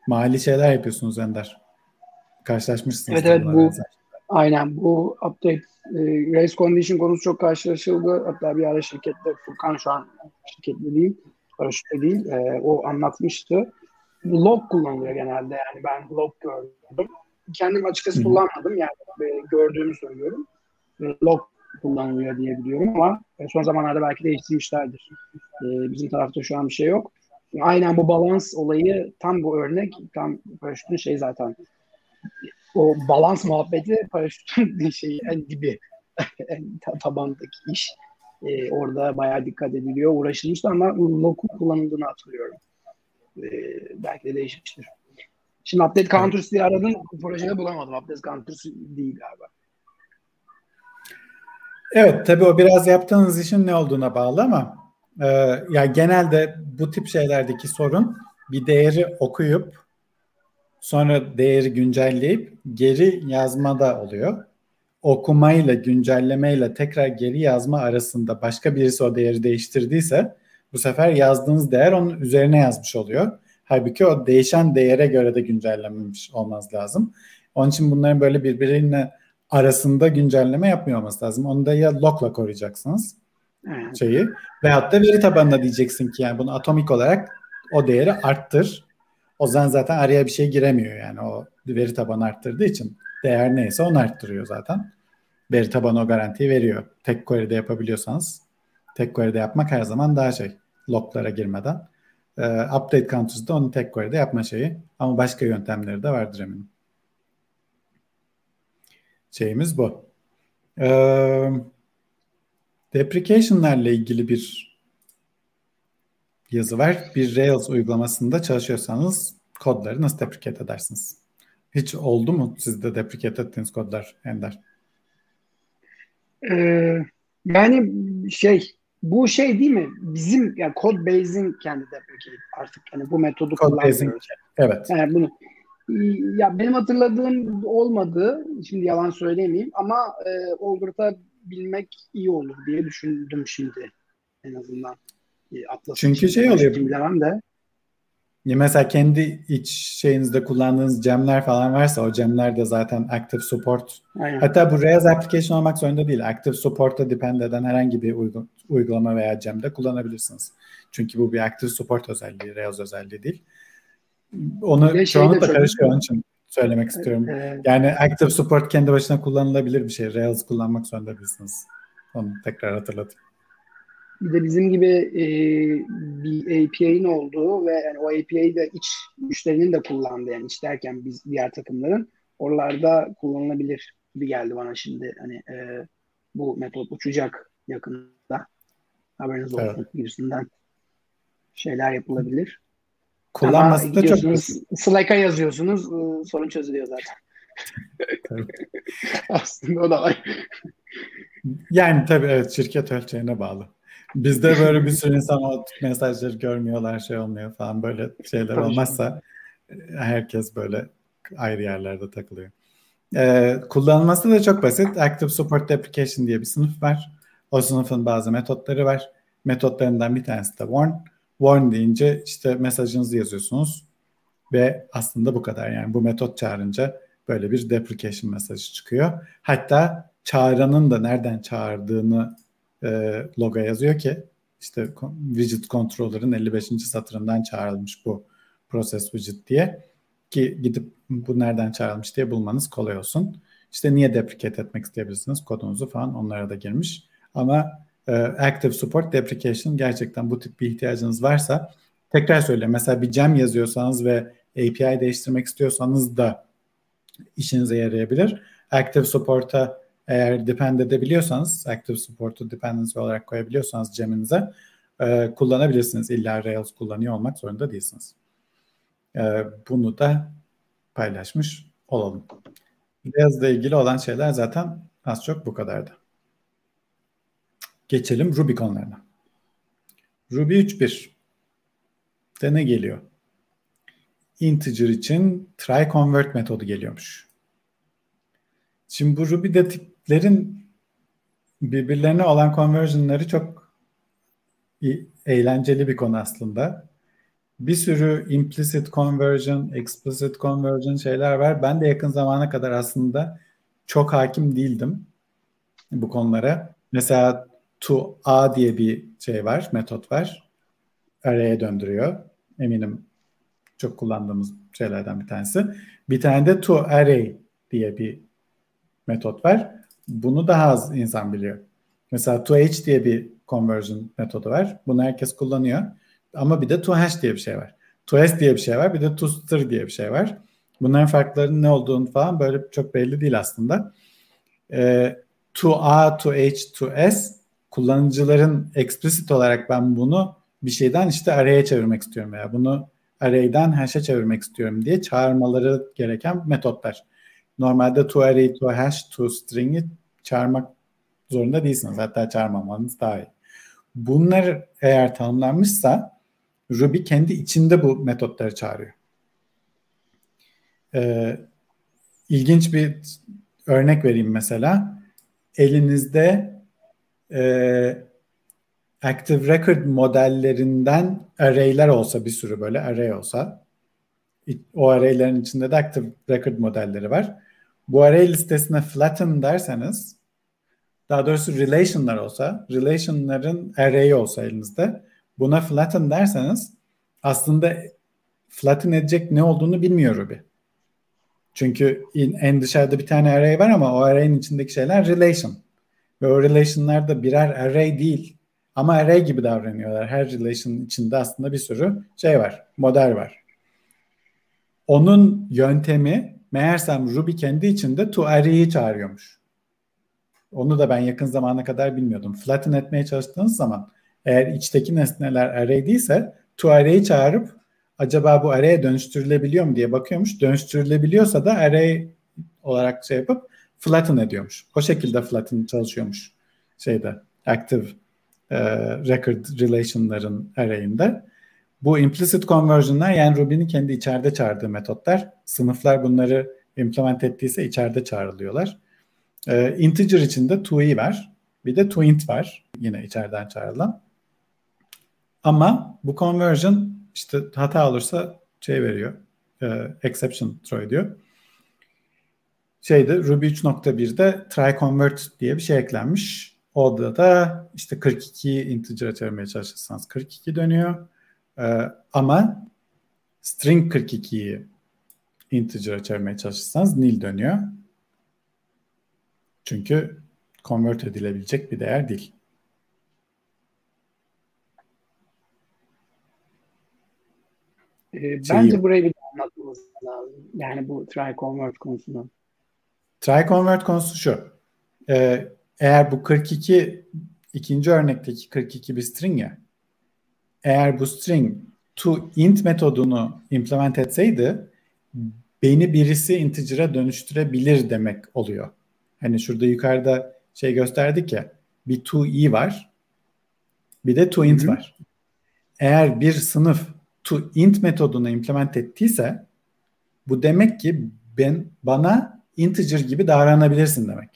mali şeyler yapıyorsunuz Ender. Karşılaşmışsınız. Evet evet bu aynen bu update e, race condition konusu çok karşılaşıldı. Hatta bir ara şirkette Furkan şu an şirkette değil, paraşütte değil. E, o anlatmıştı. Log kullanılıyor genelde yani ben log gördüm. Kendim açıkçası kullanmadım yani e, gördüğümü söylüyorum. E, log kullanılıyor diye biliyorum ama e, son zamanlarda belki değiştirmişlerdir. E, bizim tarafta şu an bir şey yok. Aynen bu balans olayı tam bu örnek tam paraşütün şey zaten o balans muhabbeti paraşütün *laughs* şeyi en dibi *laughs* en tabandaki iş. Ee, orada bayağı dikkat ediliyor. Uğraşılmıştı ama loku kullanıldığını hatırlıyorum. Ee, belki de değişmiştir. Şimdi Update Counters diye aradım. Projede bulamadım. Update Counters değil galiba. Evet tabii o biraz yaptığınız işin ne olduğuna bağlı ama e, ya genelde bu tip şeylerdeki sorun bir değeri okuyup sonra değeri güncelleyip geri yazma da oluyor. Okumayla güncellemeyle tekrar geri yazma arasında başka birisi o değeri değiştirdiyse bu sefer yazdığınız değer onun üzerine yazmış oluyor. Halbuki o değişen değere göre de güncellenmemiş olmaz lazım. Onun için bunların böyle birbirine arasında güncelleme yapmıyor olması lazım. Onu da ya lock'la koruyacaksınız şeyi veyahut da veri tabanına diyeceksin ki yani bunu atomik olarak o değeri arttır. O zaman zaten araya bir şey giremiyor yani o veri tabanı arttırdığı için değer neyse onu arttırıyor zaten. Veri tabanı o garantiyi veriyor. Tek query'de yapabiliyorsanız tek query'de yapmak her zaman daha şey loglara girmeden. Ee, update counters'da onu tek query'de yapma şeyi ama başka yöntemleri de vardır eminim. Şeyimiz bu. Ee, deprecation'larla ilgili bir yazı var. Bir Rails uygulamasında çalışıyorsanız kodları nasıl deprecate edersiniz? Hiç oldu mu sizde deprecate ettiğiniz kodlar Ender? Ee, yani şey bu şey değil mi? Bizim yani code base'in kendi deprecate artık yani bu metodu code kullanmıyoruz. Evet. Yani bunu ya benim hatırladığım olmadı. Şimdi yalan söylemeyeyim ama e, oldurtabilmek iyi olur diye düşündüm şimdi en azından. Atlas Çünkü şey oluyor. Bilemem de. Ya mesela kendi iç şeyinizde kullandığınız gemler falan varsa o gemler de zaten active support. Aynen. Hatta bu Rails application olmak zorunda değil. Active support'a depend eden herhangi bir uygu, uygulama veya gemde kullanabilirsiniz. Çünkü bu bir active support özelliği, Rails özelliği değil. Onu çoğunlukla karışıyor onun için söylemek istiyorum. Evet. Yani active support kendi başına kullanılabilir bir şey. Rails kullanmak zorunda değilsiniz. Onu tekrar hatırlatayım. Bir de bizim gibi e, bir API'nin olduğu ve yani o API'yi de iç müşterinin de kullandığı yani iç derken biz diğer takımların oralarda kullanılabilir gibi geldi bana şimdi. Hani e, bu metot uçacak yakında. Haberiniz olsun evet. gibisinden şeyler yapılabilir. Kullanması da çok Slack'a yazıyorsunuz e, sorun çözülüyor zaten. *laughs* Aslında o da var. Yani tabii evet şirket ölçeğine bağlı. Bizde *laughs* böyle bir sürü insan o mesajları görmüyorlar, şey olmuyor falan böyle şeyler olmazsa herkes böyle ayrı yerlerde takılıyor. Ee, kullanılması da çok basit. Active Support Application diye bir sınıf var. O sınıfın bazı metotları var. Metotlarından bir tanesi de warn. Warn deyince işte mesajınızı yazıyorsunuz ve aslında bu kadar. Yani bu metot çağırınca böyle bir deprecation mesajı çıkıyor. Hatta çağıranın da nereden çağırdığını e, logo yazıyor ki işte widget controller'ın 55. satırından çağrılmış bu process widget diye ki gidip bu nereden çağrılmış diye bulmanız kolay olsun. İşte niye deprecate etmek isteyebilirsiniz kodunuzu falan onlara da girmiş. Ama e, Active Support Deprecation gerçekten bu tip bir ihtiyacınız varsa tekrar söyleyeyim. Mesela bir gem yazıyorsanız ve API değiştirmek istiyorsanız da işinize yarayabilir. Active Support'a eğer depend edebiliyorsanız, Active Support'u dependency olarak koyabiliyorsanız ceminize e, kullanabilirsiniz. İlla Rails kullanıyor olmak zorunda değilsiniz. E, bunu da paylaşmış olalım. Rails'la ilgili olan şeyler zaten az çok bu kadardı. Geçelim Ruby konularına. Ruby 3.1 de ne geliyor? Integer için try convert metodu geliyormuş. Şimdi bu Ruby'de tiplerin birbirlerine olan conversion'ları çok eğlenceli bir konu aslında. Bir sürü implicit conversion, explicit conversion şeyler var. Ben de yakın zamana kadar aslında çok hakim değildim bu konulara. Mesela to a diye bir şey var, metot var. Array'e döndürüyor. Eminim çok kullandığımız şeylerden bir tanesi. Bir tane de to array diye bir metot var. Bunu daha az insan biliyor. Mesela to h diye bir conversion metodu var. Bunu herkes kullanıyor. Ama bir de to hash diye bir şey var. To s diye bir şey var. Bir de to str diye bir şey var. Bunların farklarının ne olduğunu falan böyle çok belli değil aslında. Ee, to a, to h, to s kullanıcıların explicit olarak ben bunu bir şeyden işte array'e çevirmek istiyorum veya bunu array'den hash'e çevirmek istiyorum diye çağırmaları gereken metotlar. Normalde to array, to hash, to string'i çağırmak zorunda değilsiniz. Hatta çağırmamanız daha iyi. Bunlar eğer tanımlanmışsa Ruby kendi içinde bu metotları çağırıyor. Ee, ilginç bir örnek vereyim mesela. Elinizde e, Active Record modellerinden array'ler olsa bir sürü böyle array olsa o array'lerin içinde de Active Record modelleri var. Bu array listesine flatten derseniz daha doğrusu relation'lar olsa, relation'ların array'i olsa elinizde buna flatten derseniz aslında flatten edecek ne olduğunu bilmiyor Ruby. Çünkü en dışarıda bir tane array var ama o array'in içindeki şeyler relation. Ve o relation'lar da birer array değil. Ama array gibi davranıyorlar. Her relation'ın içinde aslında bir sürü şey var. Model var. Onun yöntemi meğersem Ruby kendi içinde to array'i çağırıyormuş. Onu da ben yakın zamana kadar bilmiyordum. Flatten etmeye çalıştığınız zaman eğer içteki nesneler array değilse to array'i çağırıp acaba bu array'e dönüştürülebiliyor mu diye bakıyormuş. Dönüştürülebiliyorsa da array olarak şey yapıp flatten ediyormuş. O şekilde flatten çalışıyormuş şeyde active e, record relation'ların array'inde. Bu implicit conversion'lar yani Ruby'nin kendi içeride çağırdığı metotlar. Sınıflar bunları implement ettiyse içeride çağrılıyorlar. E, integer içinde to'i var. Bir de toint var. Yine içeriden çağrılan. Ama bu conversion işte hata olursa şey veriyor. E, exception throw ediyor şeyde Ruby 3.1'de try convert diye bir şey eklenmiş. Orada da işte 42 integer'a çevirmeye çalışırsanız 42 dönüyor. Ee, ama string 42'yi integer'a çevirmeye çalışırsanız nil dönüyor. Çünkü convert edilebilecek bir değer değil. Ee, bence burayı bir anlatmamız lazım. Yani bu try convert konusunu. Try convert konusu şu. Ee, eğer bu 42 ikinci örnekteki 42 bir string ya eğer bu string to int metodunu implement etseydi beni birisi integer'a dönüştürebilir demek oluyor. Hani şurada yukarıda şey gösterdik ya bir to i var bir de to int Hı-hı. var. Eğer bir sınıf to int metodunu implement ettiyse bu demek ki ben bana integer gibi davranabilirsin demek.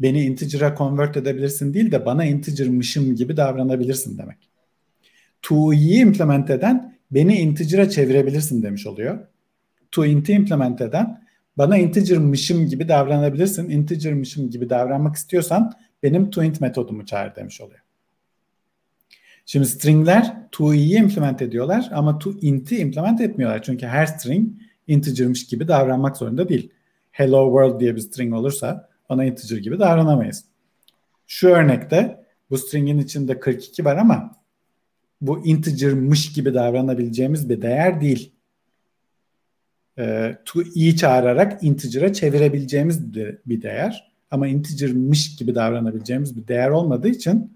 Beni integer'a convert edebilirsin değil de bana integer'mışım gibi davranabilirsin demek. To'yi implement eden beni integer'a çevirebilirsin demiş oluyor. To int'i implement eden bana integer'mışım gibi davranabilirsin. Integer'mışım gibi davranmak istiyorsan benim toInt metodumu çağır demiş oluyor. Şimdi stringler to'yi implement ediyorlar ama toInt'i implement etmiyorlar. Çünkü her string integer'mış gibi davranmak zorunda değil. Hello world diye bir string olursa ona integer gibi davranamayız. Şu örnekte bu stringin içinde 42 var ama bu integer'mış gibi davranabileceğimiz bir değer değil. e, to i çağırarak integer'a çevirebileceğimiz bir değer. Ama integer'mış gibi davranabileceğimiz bir değer olmadığı için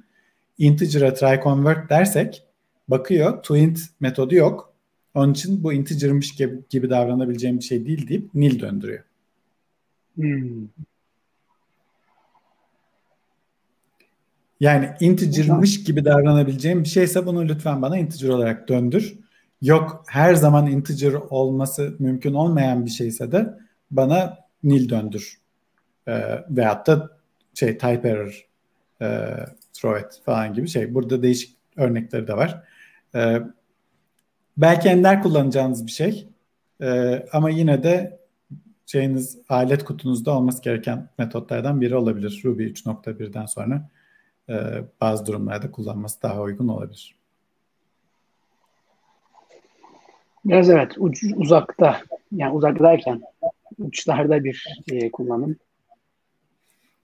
integer'a try convert dersek bakıyor toInt metodu yok. Onun için bu integer'mış gibi, gibi davranabileceğim bir şey değil deyip nil döndürüyor. Hmm. Yani integer'mış gibi davranabileceğim bir şeyse bunu lütfen bana integer olarak döndür. Yok her zaman integer olması mümkün olmayan bir şeyse de bana nil döndür. E, veyahut da şey type error e, throw it falan gibi şey. Burada değişik örnekleri de var. E, belki ender kullanacağınız bir şey. E, ama yine de şeyiniz alet kutunuzda olması gereken metotlardan biri olabilir. Ruby 3.1'den sonra e, bazı durumlarda kullanması daha uygun olabilir. Biraz evet uç, uzakta yani uzaktayken uçlarda bir e, kullanım.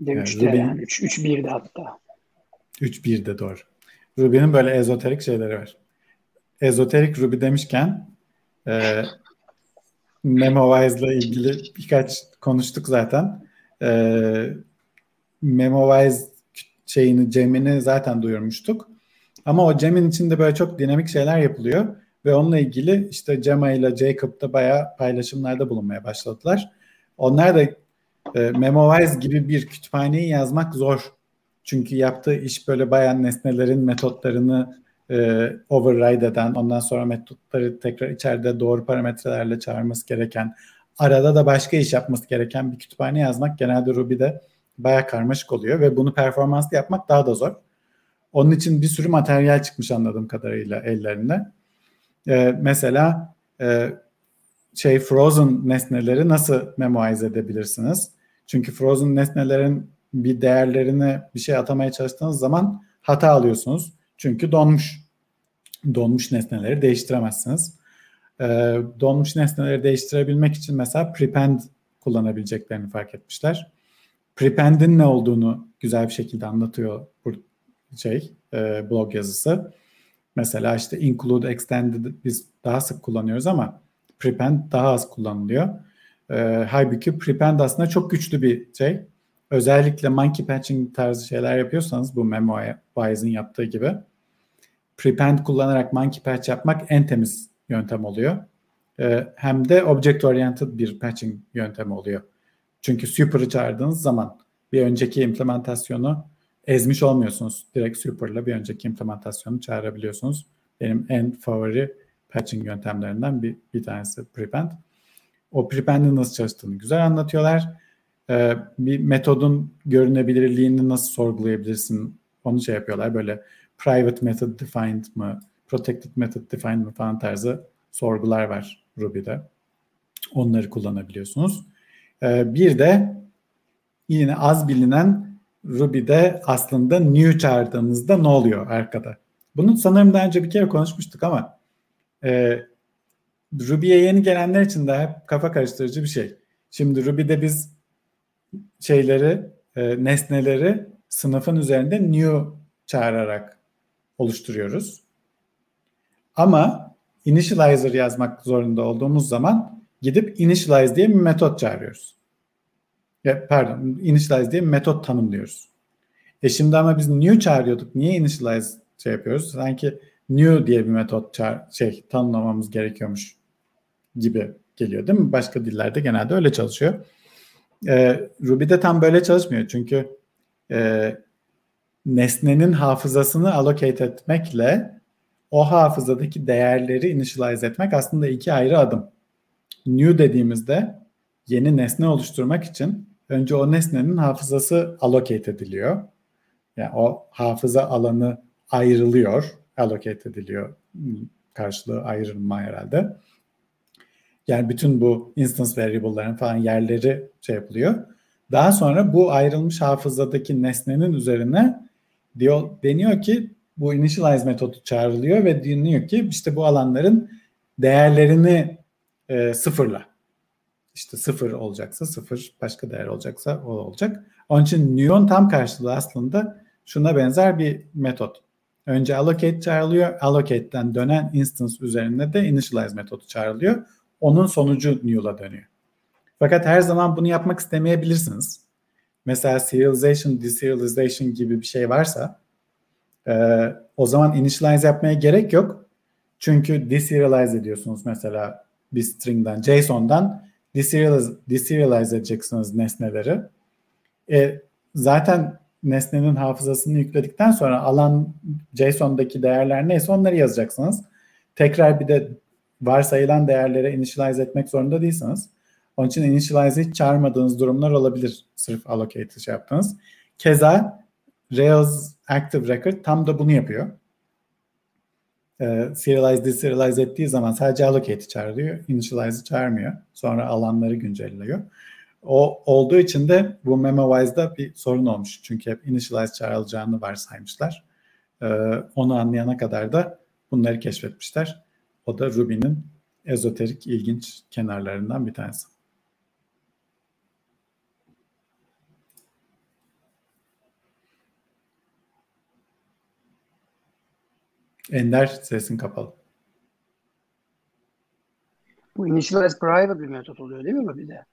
Bir de yani 3'te Ruby'nin, yani 3, 3 1'de hatta. 3 1'de doğru. Ruby'nin böyle ezoterik şeyleri var. Ezoterik Ruby demişken e, MemoWise ile ilgili birkaç konuştuk zaten. E, MemoWise şeyini, Cem'ini zaten duyurmuştuk. Ama o Cem'in içinde böyle çok dinamik şeyler yapılıyor. Ve onunla ilgili işte Cema ile Jacob da bayağı paylaşımlarda bulunmaya başladılar. Onlar da e, MemoWise gibi bir kütüphaneyi yazmak zor. Çünkü yaptığı iş böyle bayağı nesnelerin metotlarını e, override eden, ondan sonra metotları tekrar içeride doğru parametrelerle çağırması gereken, arada da başka iş yapması gereken bir kütüphane yazmak genelde Ruby'de bayağı karmaşık oluyor ve bunu performanslı yapmak daha da zor. Onun için bir sürü materyal çıkmış anladığım kadarıyla ellerinde. Ee, mesela e, şey frozen nesneleri nasıl memoize edebilirsiniz? Çünkü frozen nesnelerin bir değerlerini bir şey atamaya çalıştığınız zaman hata alıyorsunuz. Çünkü donmuş. Donmuş nesneleri değiştiremezsiniz. Ee, donmuş nesneleri değiştirebilmek için mesela prepend kullanabileceklerini fark etmişler. Prepend'in ne olduğunu güzel bir şekilde anlatıyor bu şey e, blog yazısı. Mesela işte include, extended biz daha sık kullanıyoruz ama prepend daha az kullanılıyor. E, halbuki prepend aslında çok güçlü bir şey. Özellikle monkey patching tarzı şeyler yapıyorsanız bu MemoWise'in yaptığı gibi prepend kullanarak monkey patch yapmak en temiz yöntem oluyor. E, hem de object oriented bir patching yöntemi oluyor. Çünkü super'ı çağırdığınız zaman bir önceki implementasyonu ezmiş olmuyorsunuz. Direkt super'la bir önceki implementasyonu çağırabiliyorsunuz. Benim en favori patching yöntemlerinden bir, bir tanesi prepend. O prepend'in nasıl çalıştığını güzel anlatıyorlar. Ee, bir metodun görünebilirliğini nasıl sorgulayabilirsin onu şey yapıyorlar. Böyle private method defined mı, protected method defined mı falan tarzı sorgular var Ruby'de. Onları kullanabiliyorsunuz. Ee, bir de yine az bilinen Ruby'de aslında new çağırdığınızda ne oluyor arkada? Bunu sanırım daha önce bir kere konuşmuştuk ama e, Ruby'ye yeni gelenler için de hep kafa karıştırıcı bir şey. Şimdi Ruby'de biz şeyleri, e, nesneleri sınıfın üzerinde new çağırarak oluşturuyoruz. Ama initializer yazmak zorunda olduğumuz zaman gidip initialize diye bir metot çağırıyoruz. Ya, pardon, initialize diye bir metot tanımlıyoruz. E şimdi ama biz new çağırıyorduk. Niye initialize şey yapıyoruz? Sanki new diye bir metot çağır, şey tanımlamamız gerekiyormuş gibi geliyor değil mi? Başka dillerde genelde öyle çalışıyor. E, Ruby'de tam böyle çalışmıyor. Çünkü e, nesnenin hafızasını allocate etmekle o hafızadaki değerleri initialize etmek aslında iki ayrı adım. New dediğimizde yeni nesne oluşturmak için önce o nesnenin hafızası allocate ediliyor. Yani o hafıza alanı ayrılıyor, allocate ediliyor. Karşılığı ayrılma herhalde. Yani bütün bu instance variable'ların falan yerleri şey yapılıyor. Daha sonra bu ayrılmış hafızadaki nesnenin üzerine diyor, deniyor ki bu initialize metodu çağrılıyor ve deniyor ki işte bu alanların değerlerini e, sıfırla. İşte sıfır olacaksa sıfır, başka değer olacaksa o olacak. Onun için Neon tam karşılığı aslında şuna benzer bir metot. Önce allocate çağrılıyor. Allocate'den dönen instance üzerinde de initialize metodu çağrılıyor. onun sonucu new'la dönüyor. Fakat her zaman bunu yapmak istemeyebilirsiniz. Mesela serialization, deserialization gibi bir şey varsa e, o zaman initialize yapmaya gerek yok. Çünkü deserialize ediyorsunuz mesela bir string'den, JSON'dan deserialize, deserialize edeceksiniz nesneleri. E, zaten nesnenin hafızasını yükledikten sonra alan JSON'daki değerler neyse onları yazacaksınız. Tekrar bir de varsayılan değerlere initialize etmek zorunda değilsiniz. Onun için initialize hiç çağırmadığınız durumlar olabilir. Sırf allocate şey yaptınız. Keza Rails Active Record tam da bunu yapıyor. Ee, serialize, deserialize ettiği zaman sadece allocate'i çağırıyor. Initialize'ı çağırmıyor. Sonra alanları güncelliyor. O olduğu için de bu MemoWise'da bir sorun olmuş. Çünkü hep initialize çağrılacağını varsaymışlar. Ee, onu anlayana kadar da bunları keşfetmişler. O da Ruby'nin ezoterik, ilginç kenarlarından bir tanesi. Ender sesin kapalı. Bu initialize private bir metot oluyor değil mi bir de?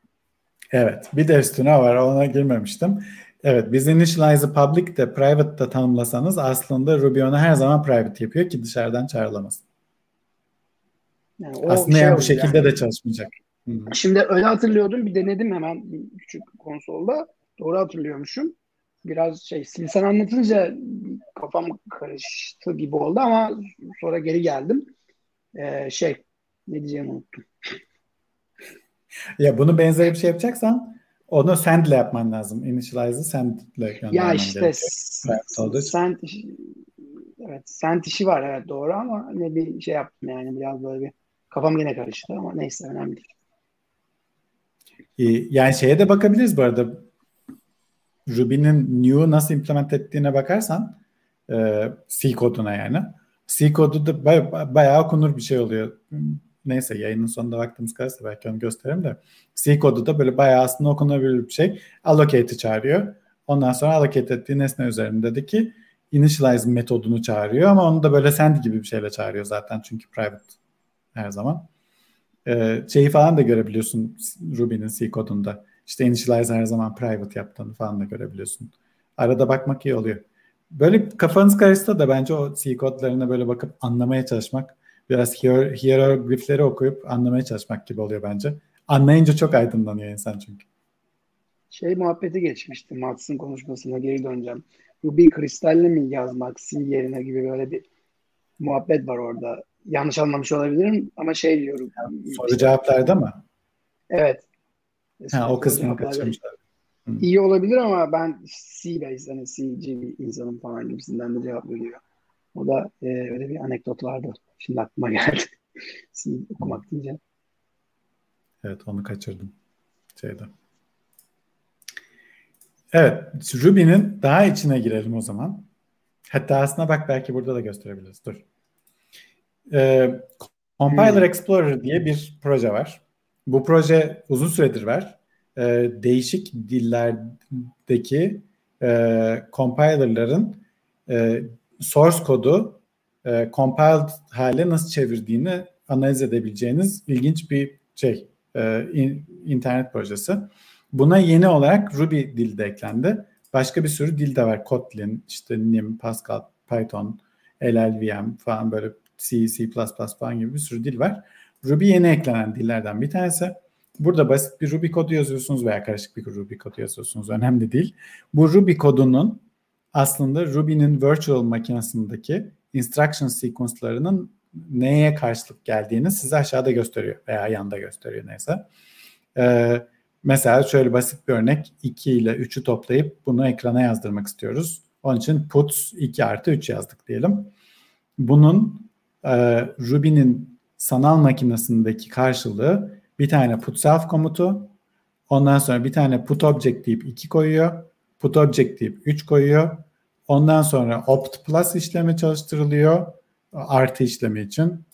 Evet. Bir de üstüne var. Ona girmemiştim. Evet. Biz initialize'ı public de private de tanımlasanız aslında Ruby onu her zaman private yapıyor ki dışarıdan çağrılamasın. Yani aslında şey yani bu şekilde yani. de çalışmayacak. Hı-hı. Şimdi öyle hatırlıyordum. Bir denedim hemen küçük konsolda. Doğru hatırlıyormuşum. Biraz şey sen anlatınca kafam karıştı gibi oldu ama sonra geri geldim. Ee, şey ne diyeceğimi unuttum. Ya bunu benzer bir şey yapacaksan onu send ile yapman lazım. Initialize'ı send ile göndermen Ya işte send işi, evet send işi var evet doğru ama ne bir şey yaptım yani biraz böyle bir kafam yine karıştı ama neyse önemli değil. Yani şeye de bakabiliriz bu arada. Ruby'nin new'u nasıl implement ettiğine bakarsan e, C koduna yani. C kodu da baya, bayağı okunur bir şey oluyor neyse yayının sonunda vaktimiz kalırsa belki onu gösteririm de C kodu da böyle bayağı aslında okunabilir bir şey. Allocate'i çağırıyor. Ondan sonra allocate ettiği nesne üzerindeki initialize metodunu çağırıyor ama onu da böyle send gibi bir şeyle çağırıyor zaten çünkü private her zaman. Ee, şeyi falan da görebiliyorsun Ruby'nin C kodunda. İşte initialize her zaman private yaptığını falan da görebiliyorsun. Arada bakmak iyi oluyor. Böyle kafanız karışsa da bence o C kodlarına böyle bakıp anlamaya çalışmak biraz hier hieroglifleri okuyup anlamaya çalışmak gibi oluyor bence. Anlayınca çok aydınlanıyor insan çünkü. Şey muhabbeti geçmişti Mats'ın konuşmasına geri döneceğim. Bu bir kristalle mi yazmak C yerine gibi böyle bir muhabbet var orada. Yanlış anlamış olabilirim ama şey diyorum. Soru işte, cevaplarda mı? Evet. Ha, o kısmını kaçırmışlar. İyi olabilir ama ben C base hani C'ci bir insanım falan gibisinden de cevap veriyor. O da e, öyle bir anekdot vardı. Şimdi aklıma *laughs* geldi. okumak diyeceğim. Evet onu kaçırdım. Şeyde. Evet Ruby'nin daha içine girelim o zaman. Hatta aslında bak belki burada da gösterebiliriz. Dur. Ee, Compiler hmm. Explorer diye bir proje var. Bu proje uzun süredir var. Ee, değişik dillerdeki e, compilerların e, source kodu e, compiled hale nasıl çevirdiğini analiz edebileceğiniz ilginç bir şey e, in, internet projesi. Buna yeni olarak Ruby dili de eklendi. Başka bir sürü dil de var. Kotlin, işte Nim, Pascal, Python, LLVM falan böyle C, C++ falan gibi bir sürü dil var. Ruby yeni eklenen dillerden bir tanesi. Burada basit bir Ruby kodu yazıyorsunuz veya karışık bir Ruby kodu yazıyorsunuz. Önemli değil. Bu Ruby kodunun aslında Ruby'nin virtual makinesindeki instruction sequence'larının neye karşılık geldiğini size aşağıda gösteriyor veya yanda gösteriyor neyse. Ee, mesela şöyle basit bir örnek 2 ile 3'ü toplayıp bunu ekrana yazdırmak istiyoruz. Onun için puts 2 artı 3 yazdık diyelim. Bunun e, Ruby'nin sanal makinesindeki karşılığı bir tane put self komutu ondan sonra bir tane put object deyip 2 koyuyor. Put object deyip 3 koyuyor. Ondan sonra opt plus işlemi çalıştırılıyor. Artı işlemi için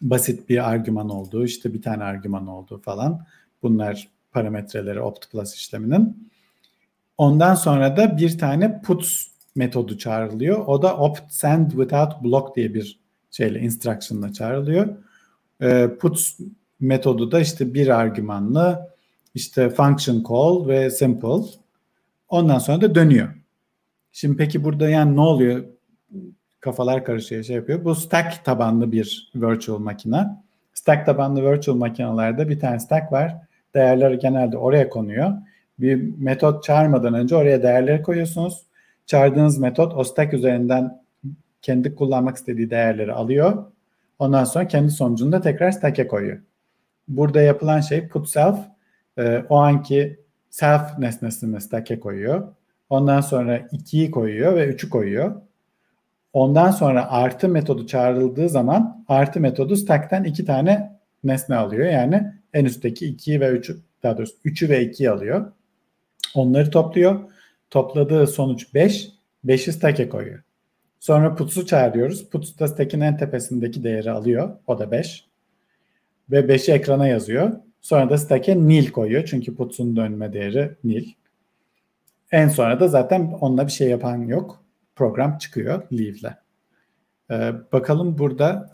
basit bir argüman olduğu, işte bir tane argüman olduğu falan. Bunlar parametreleri opt plus işleminin. Ondan sonra da bir tane puts metodu çağrılıyor. O da opt send without block diye bir şeyle instruction'la çağrılıyor. E, puts metodu da işte bir argümanlı işte function call ve simple. Ondan sonra da dönüyor. Şimdi peki burada yani ne oluyor? Kafalar karışıyor şey yapıyor. Bu stack tabanlı bir virtual makine. Stack tabanlı virtual makinelerde bir tane stack var. Değerler genelde oraya konuyor. Bir metot çağırmadan önce oraya değerleri koyuyorsunuz. Çağırdığınız metot o stack üzerinden kendi kullanmak istediği değerleri alıyor. Ondan sonra kendi sonucunu da tekrar stack'e koyuyor. Burada yapılan şey put self e, o anki self nesnesini stack'e koyuyor. Ondan sonra 2'yi koyuyor ve 3'ü koyuyor. Ondan sonra artı metodu çağrıldığı zaman artı metodu stack'ten iki tane nesne alıyor. Yani en üstteki 2'yi ve 3'ü daha doğrusu 3'ü ve 2'yi alıyor. Onları topluyor. Topladığı sonuç 5. 5'i stack'e koyuyor. Sonra puts'u çağırıyoruz. Puts da stack'in en tepesindeki değeri alıyor. O da 5. Ve 5'i ekrana yazıyor. Sonra da stack'e nil koyuyor. Çünkü puts'un dönme değeri nil. En sonra da zaten onunla bir şey yapan yok. Program çıkıyor leave'le. Ee, bakalım burada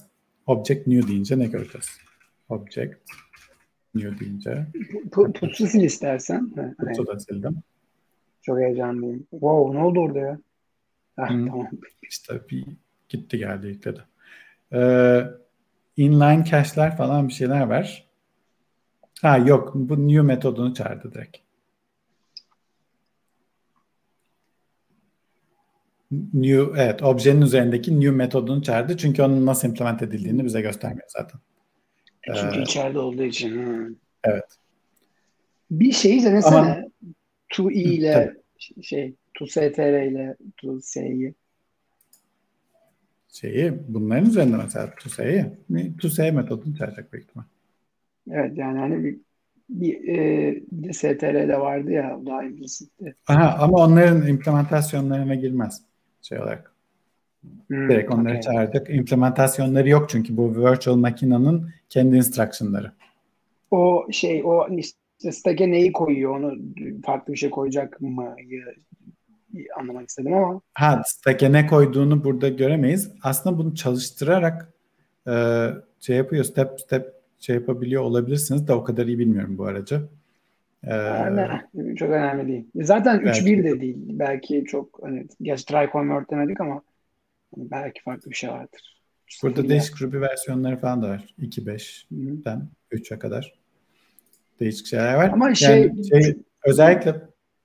object new deyince ne göreceğiz? Object new deyince. Puts'u sil istersen. Puts'u da sildim. Çok heyecanlıyım. Wow ne oldu orada ya? Hmm. tamam. İşte bir gitti geldi yükledi. Ee, inline cache'ler falan bir şeyler var. Ha yok bu new metodunu çağırdı direkt. New evet objenin üzerindeki new metodunu çağırdı çünkü onun nasıl implement edildiğini bize göstermiyor zaten. E, çünkü ee, içeride olduğu için. Hı. Evet. Bir şeyi denesene. Ama, to e ile tabii. şey to str ile to s'yi. Şeyi bunların üzerinde mesela to s metodunu çağıracak büyük ihtimal. Evet yani hani bir bir, e, bir de STR'de vardı ya daha implisitti. Aha, ama onların implementasyonlarına girmez şey olarak. Hmm, Direkt onları okay. çağırdık. İmplementasyonları yok çünkü bu virtual makinenin kendi instruction'ları. O şey o işte stack'e neyi koyuyor onu farklı bir şey koyacak mı anlamak istedim ama. Ha stack'e ne koyduğunu burada göremeyiz. Aslında bunu çalıştırarak e, şey yapıyor step step şey yapabiliyor olabilirsiniz de o kadar iyi bilmiyorum bu aracı. Ee, yani, çok önemli değil. Zaten 3.1 de değil. Belki çok hani gerçi try convert demedik ama hani belki farklı bir şey vardır. Burada Sıfır değişik Ruby versiyonları falan da var. 2.5'den 3'e kadar değişik şeyler var. Ama yani şey, şey özellikle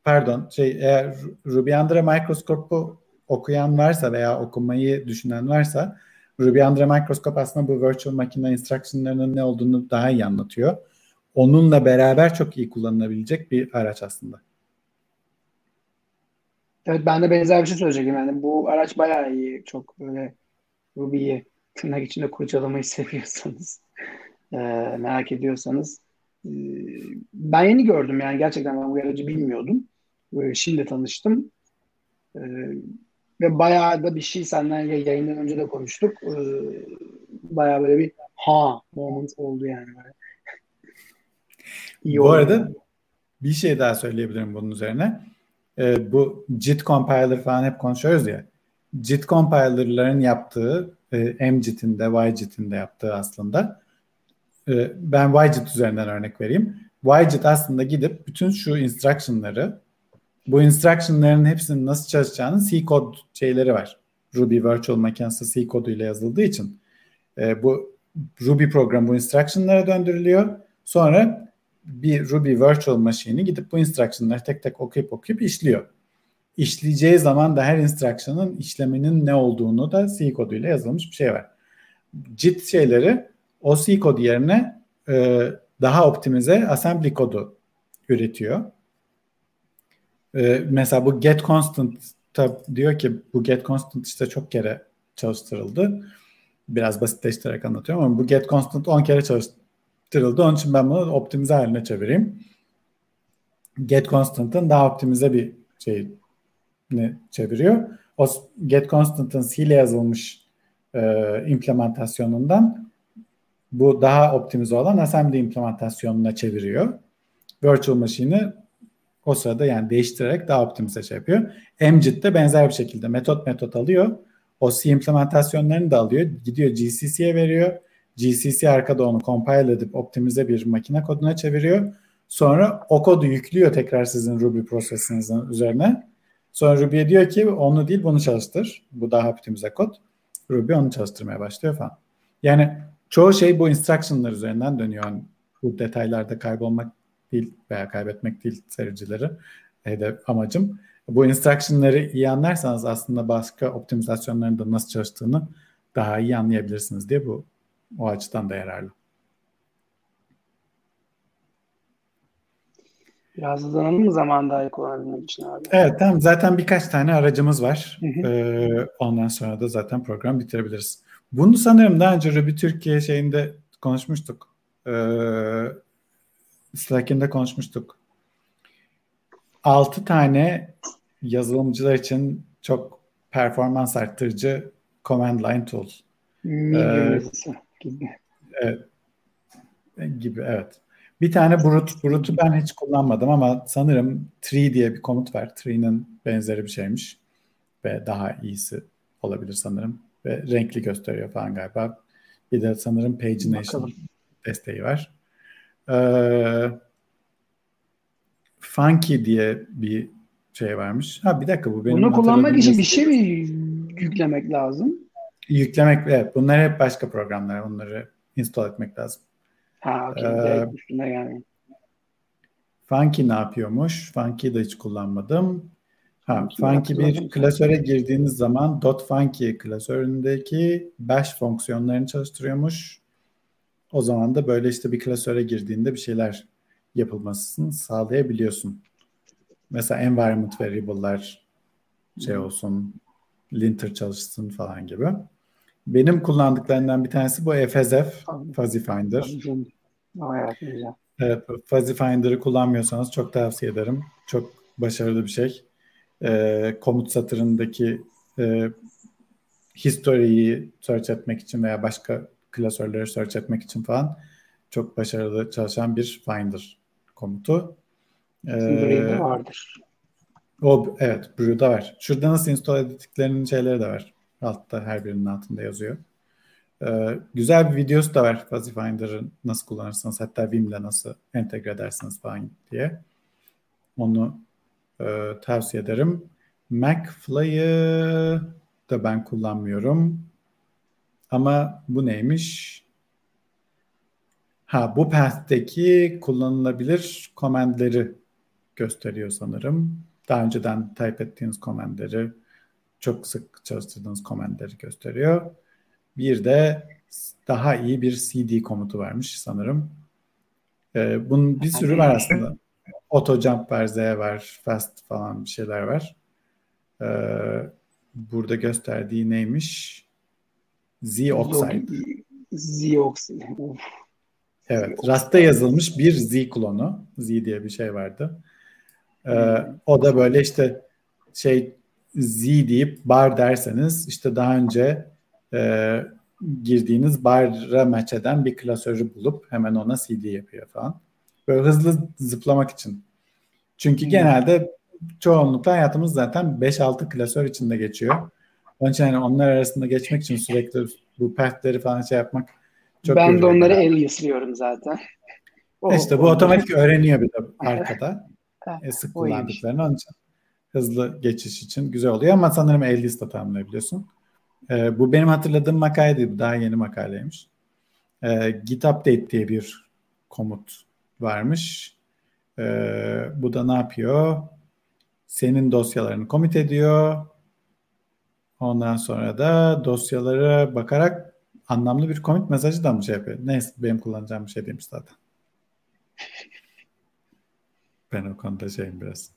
pardon şey eğer Ruby Andra Microscope'u okuyan varsa veya okumayı düşünen varsa Ruby Andra Microscope aslında bu virtual makine instruction'larının ne olduğunu daha iyi anlatıyor onunla beraber çok iyi kullanılabilecek bir araç aslında. Evet ben de benzer bir şey söyleyecektim. Yani bu araç bayağı iyi. Çok böyle Ruby'yi tırnak içinde kurcalamayı *laughs* seviyorsanız e, merak ediyorsanız e, ben yeni gördüm yani gerçekten ben bu aracı bilmiyordum. Böyle şimdi tanıştım. E, ve bayağı da bir şey senden yayından önce de konuştuk. E, bayağı böyle bir ha moment oldu yani. Böyle. *laughs* İyi Bu arada bir şey daha söyleyebilirim bunun üzerine. Ee, bu JIT compiler falan hep konuşuyoruz ya. JIT compiler'ların yaptığı e, MJIT'in de YJIT'in de yaptığı aslında. E, ben YJIT üzerinden örnek vereyim. YJIT aslında gidip bütün şu instruction'ları bu instruction'ların hepsinin nasıl çalışacağını C kod şeyleri var. Ruby Virtual Makinesi C koduyla yazıldığı için e, bu Ruby program bu instruction'lara döndürülüyor. Sonra bir Ruby Virtual Machine'i gidip bu instruction'ları tek tek okuyup okuyup işliyor. İşleyeceği zaman da her instruction'ın işleminin ne olduğunu da C koduyla yazılmış bir şey var. JIT şeyleri o C kodu yerine e, daha optimize assembly kodu üretiyor. E, mesela bu get constant diyor ki bu get constant işte çok kere çalıştırıldı. Biraz basitleştirerek anlatıyorum ama bu get constant 10 kere çalıştı arttırıldı. Onun için ben bunu optimize haline çevireyim. Get Constant'ın daha optimize bir şey ne çeviriyor. O Get Constant'ın C ile yazılmış e, implementasyonundan bu daha optimize olan assembly implementasyonuna çeviriyor. Virtual Machine'i o sırada yani değiştirerek daha optimize şey yapıyor. MJIT de benzer bir şekilde metot metot alıyor. O C implementasyonlarını da alıyor. Gidiyor GCC'ye veriyor. GCC arkada onu compile edip optimize bir makine koduna çeviriyor. Sonra o kodu yüklüyor tekrar sizin Ruby prosesinizin üzerine. Sonra Ruby'ye diyor ki onu değil bunu çalıştır. Bu daha optimize kod. Ruby onu çalıştırmaya başlıyor falan. Yani çoğu şey bu instruction'lar üzerinden dönüyor. Yani bu detaylarda kaybolmak değil veya kaybetmek değil sericileri hedef amacım. Bu instruction'ları iyi anlarsanız aslında başka optimizasyonların da nasıl çalıştığını daha iyi anlayabilirsiniz diye bu o açıdan da yararlı. Biraz hızlanalım mı zaman daha iyi kullanabilmek için abi? Evet tamam zaten birkaç tane aracımız var. Ee, ondan sonra da zaten program bitirebiliriz. Bunu sanırım daha önce Ruby Türkiye şeyinde konuşmuştuk. Ee, Slack'inde konuşmuştuk. 6 tane yazılımcılar için çok performans arttırıcı command line tool. Ee, gibi. Evet. Gibi evet. Bir tane Brut. Brut'u ben hiç kullanmadım ama sanırım Tree diye bir komut var. Tree'nin benzeri bir şeymiş. Ve daha iyisi olabilir sanırım. Ve renkli gösteriyor falan galiba. Bir de sanırım pagination desteği var. Ee, Funky diye bir şey varmış. Ha bir dakika bu benim Bunu kullanmak için bir şey mi yüklemek lazım? Yüklemek evet. Bunlar hep başka programlar. Onları install etmek lazım. Ha okey. Ee, üstüne yani. Funky ne yapıyormuş? Funky'yi de hiç kullanmadım. Ha, Funky bir klasöre girdiğiniz zaman .funky klasöründeki bash fonksiyonlarını çalıştırıyormuş. O zaman da böyle işte bir klasöre girdiğinde bir şeyler yapılmasını sağlayabiliyorsun. Mesela environment variable'lar şey olsun, linter çalışsın falan gibi. Benim kullandıklarından bir tanesi bu FSF, Fuzzy Finder. Evet, Fuzzy Finder'ı kullanmıyorsanız çok tavsiye ederim. Çok başarılı bir şey. Ee, komut satırındaki e, history'yi search etmek için veya başka klasörleri search etmek için falan çok başarılı çalışan bir Finder komutu. Ee, vardır. O evet Brew'da var. Şurada nasıl install ettiklerinin şeyleri de var. Altta her birinin altında yazıyor. Ee, güzel bir videosu da var Fuzzy Finder'ı nasıl kullanırsınız hatta Vim'le nasıl entegre edersiniz falan diye. Onu e, tavsiye ederim. MacFly'ı da ben kullanmıyorum. Ama bu neymiş? Ha bu path'teki kullanılabilir commandleri gösteriyor sanırım. Daha önceden type ettiğiniz commandleri çok sık çalıştırdığınız commandleri gösteriyor. Bir de daha iyi bir cd komutu varmış sanırım. Ee, bunun bir sürü var aslında. Auto jump var, Z var, fast falan bir şeyler var. Ee, burada gösterdiği neymiş? Z-Oxide. Z-Oxide. Evet. Rust'ta yazılmış bir Z klonu. Z diye bir şey vardı. Ee, o da böyle işte şey Z deyip bar derseniz işte daha önce e, girdiğiniz bar'a match eden bir klasörü bulup hemen ona CD yapıyor falan. Böyle hızlı zıplamak için. Çünkü hmm. genelde çoğunlukla hayatımız zaten 5-6 klasör içinde geçiyor. Onun için yani onlar arasında geçmek için sürekli bu path'leri falan şey yapmak çok Ben de onları el aliaslıyorum zaten. O, işte bu otomatik öğreniyor bir de arkada. *laughs* e, sık kullandıklarını onun için hızlı geçiş için güzel oluyor ama sanırım el liste tamamlayabiliyorsun. E, bu benim hatırladığım makale değil. Daha yeni makaleymiş. E, git update diye bir komut varmış. E, bu da ne yapıyor? Senin dosyalarını komit ediyor. Ondan sonra da dosyalara bakarak anlamlı bir komit mesajı da mı şey yapıyor? Neyse benim kullanacağım bir şey değilmiş zaten. Ben o konuda şeyim biraz.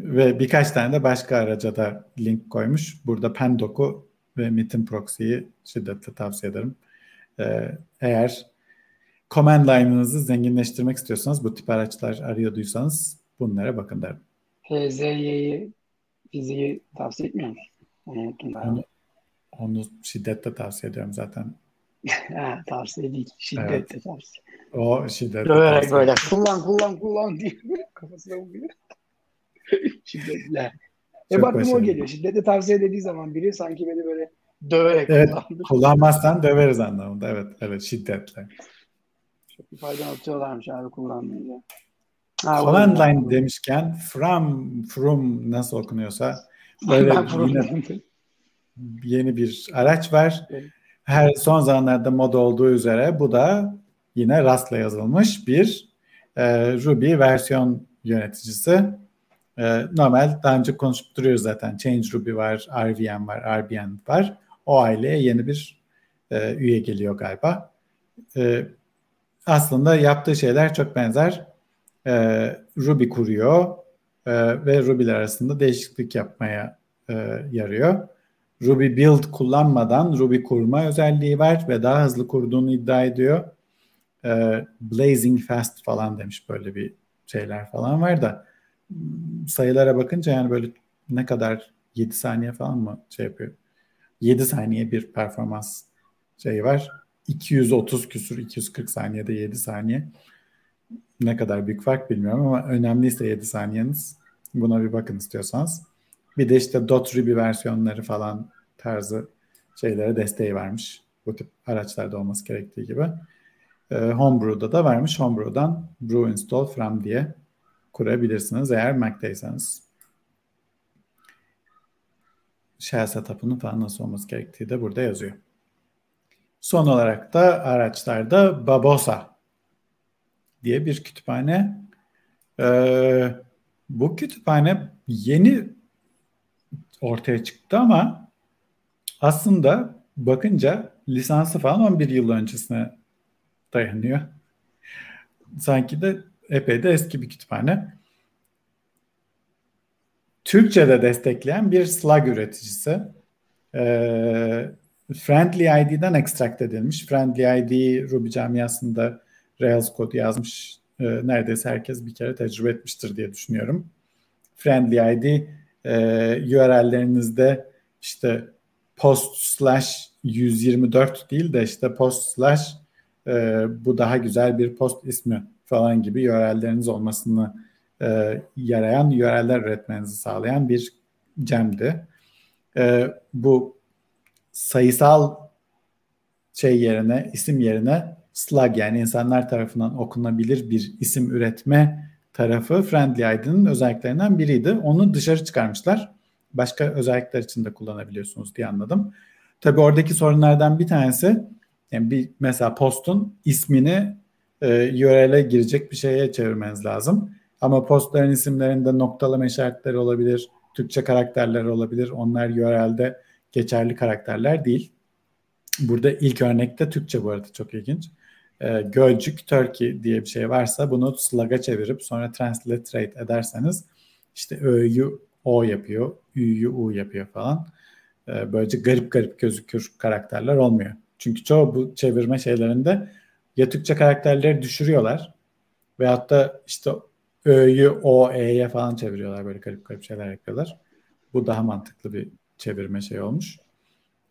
Ve birkaç tane de başka araca da link koymuş. Burada Pendoc'u ve Metin Proxy'yi şiddetle tavsiye ederim. Ee, eğer command line'ınızı zenginleştirmek istiyorsanız bu tip araçlar arıyorduysanız bunlara bakın derim. HZY'yi fiziği tavsiye etmiyor musun? Unuttum Onu, onu şiddetle tavsiye ediyorum zaten. *laughs* ha, tavsiye değil. Şiddetle evet. tavsiye. O şiddetle Döverek tavsiye. böyle kullan kullan kullan diye kafasına vuruyor. *laughs* şiddetle. Hep aklıma o geliyor. Şiddetle tavsiye dediği zaman biri sanki beni böyle Döverek evet, kullandır. Kullanmazsan döveriz anlamında. Evet, evet şiddetle. Çok bir fayda atıyorlarmış abi kullanmayınca. Command line demişken from, from nasıl okunuyorsa böyle yine *laughs* yeni bir araç var. Her son zamanlarda moda olduğu üzere bu da yine Rust'la yazılmış bir e, Ruby versiyon yöneticisi. E, normal daha önce konuşup duruyoruz zaten. Change Ruby var, RVM var, RBN var. O aileye yeni bir e, üye geliyor galiba. E, aslında yaptığı şeyler çok benzer. E, Ruby kuruyor e, ve Ruby'ler arasında değişiklik yapmaya e, yarıyor. Ruby build kullanmadan Ruby kurma özelliği var ve daha hızlı kurduğunu iddia ediyor. E, blazing fast falan demiş böyle bir şeyler falan var da sayılara bakınca yani böyle ne kadar 7 saniye falan mı şey yapıyor? 7 saniye bir performans şey var. 230 küsur 240 saniyede 7 saniye. Ne kadar büyük fark bilmiyorum ama önemliyse 7 saniyeniz buna bir bakın istiyorsanız. Bir de işte .ruby versiyonları falan tarzı şeylere desteği vermiş. Bu tip araçlarda olması gerektiği gibi. Ee, Homebrew'da da vermiş. Homebrew'dan brew install from diye kurabilirsiniz eğer Mac'teyseniz. Shell setup'ının falan nasıl olması gerektiği de burada yazıyor. Son olarak da araçlarda Babosa diye bir kütüphane. Ee, bu kütüphane yeni ortaya çıktı ama aslında bakınca lisansı falan 11 yıl öncesine dayanıyor. Sanki de epey de eski bir kütüphane. Türkçe'de destekleyen bir slug üreticisi. Ee, Friendly ID'den extract edilmiş. Friendly ID Ruby camiasında Rails kodu yazmış. Ee, neredeyse herkes bir kere tecrübe etmiştir diye düşünüyorum. Friendly ID e, URL'lerinizde işte post slash 124 değil de işte post slash e, bu daha güzel bir post ismi falan gibi URL'leriniz olmasını e, yarayan URL'ler üretmenizi sağlayan bir cemdi. E, bu sayısal şey yerine, isim yerine slug yani insanlar tarafından okunabilir bir isim üretme tarafı Friendly ID'nin özelliklerinden biriydi. Onu dışarı çıkarmışlar. Başka özellikler için de kullanabiliyorsunuz diye anladım. Tabi oradaki sorunlardan bir tanesi yani bir mesela postun ismini e, URL'e girecek bir şeye çevirmeniz lazım. Ama postların isimlerinde noktalama işaretleri olabilir, Türkçe karakterler olabilir. Onlar URL'de geçerli karakterler değil. Burada ilk örnekte Türkçe bu arada çok ilginç. E, Gölcük, Turkey diye bir şey varsa bunu slug'a çevirip sonra transliterate ederseniz işte Ö'yü O yapıyor, Ü'yü U yapıyor falan. E, böylece garip garip gözükür karakterler olmuyor. Çünkü çoğu bu çevirme şeylerinde ya Türkçe karakterleri düşürüyorlar veyahut da işte Ö'yü O, E'ye falan çeviriyorlar. Böyle garip garip şeyler yapıyorlar. Bu daha mantıklı bir çevirme şey olmuş.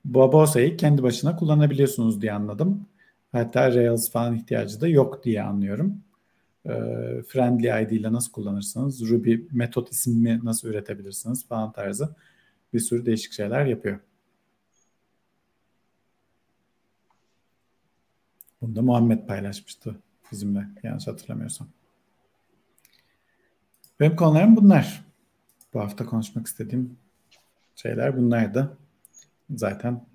Babosa'yı kendi başına kullanabiliyorsunuz diye anladım. Hatta Rails falan ihtiyacı da yok diye anlıyorum. E, friendly ID ile nasıl kullanırsınız, Ruby metot ismi nasıl üretebilirsiniz falan tarzı bir sürü değişik şeyler yapıyor. Bunu da Muhammed paylaşmıştı bizimle yanlış hatırlamıyorsam. Benim konularım bunlar. Bu hafta konuşmak istediğim şeyler bunlardı. Zaten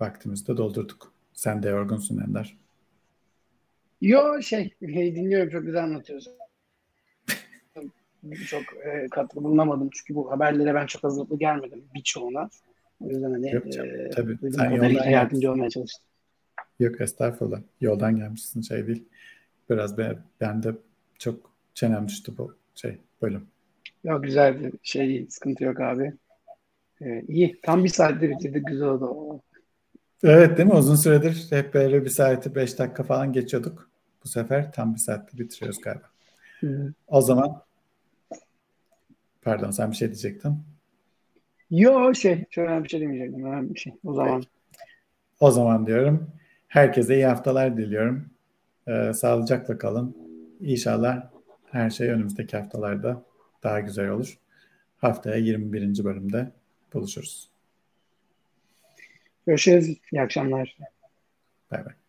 vaktimizi de doldurduk. Sen de yorgunsun Ender. Yo şey, dinliyorum çok güzel anlatıyorsun. *laughs* çok e, katkı bulunamadım çünkü bu haberlere ben çok hazırlıklı gelmedim birçoğuna. O yüzden hani Yok, e, tabii. Sen yoldan yardımcı olmaya çalıştım. Yok estağfurullah. Yoldan gelmişsin şey değil. Biraz ben, ben de çok çenem düştü bu şey bölüm. Ya güzel bir şey sıkıntı yok abi. Ee, iyi. Tam bir saatte bitirdik. Güzel oldu. Evet değil mi? Uzun süredir hep böyle bir saati beş dakika falan geçiyorduk. Bu sefer tam bir saatte bitiriyoruz galiba. Hı. O zaman pardon sen bir şey diyecektin. Yo şey şöyle bir şey demeyecektim. Önemli bir şey. O zaman. Peki. O zaman diyorum. Herkese iyi haftalar diliyorum. Ee, sağlıcakla kalın. İnşallah her şey önümüzdeki haftalarda daha güzel olur. Haftaya 21. bölümde buluşuruz. Görüşürüz. İyi akşamlar. Bay bay.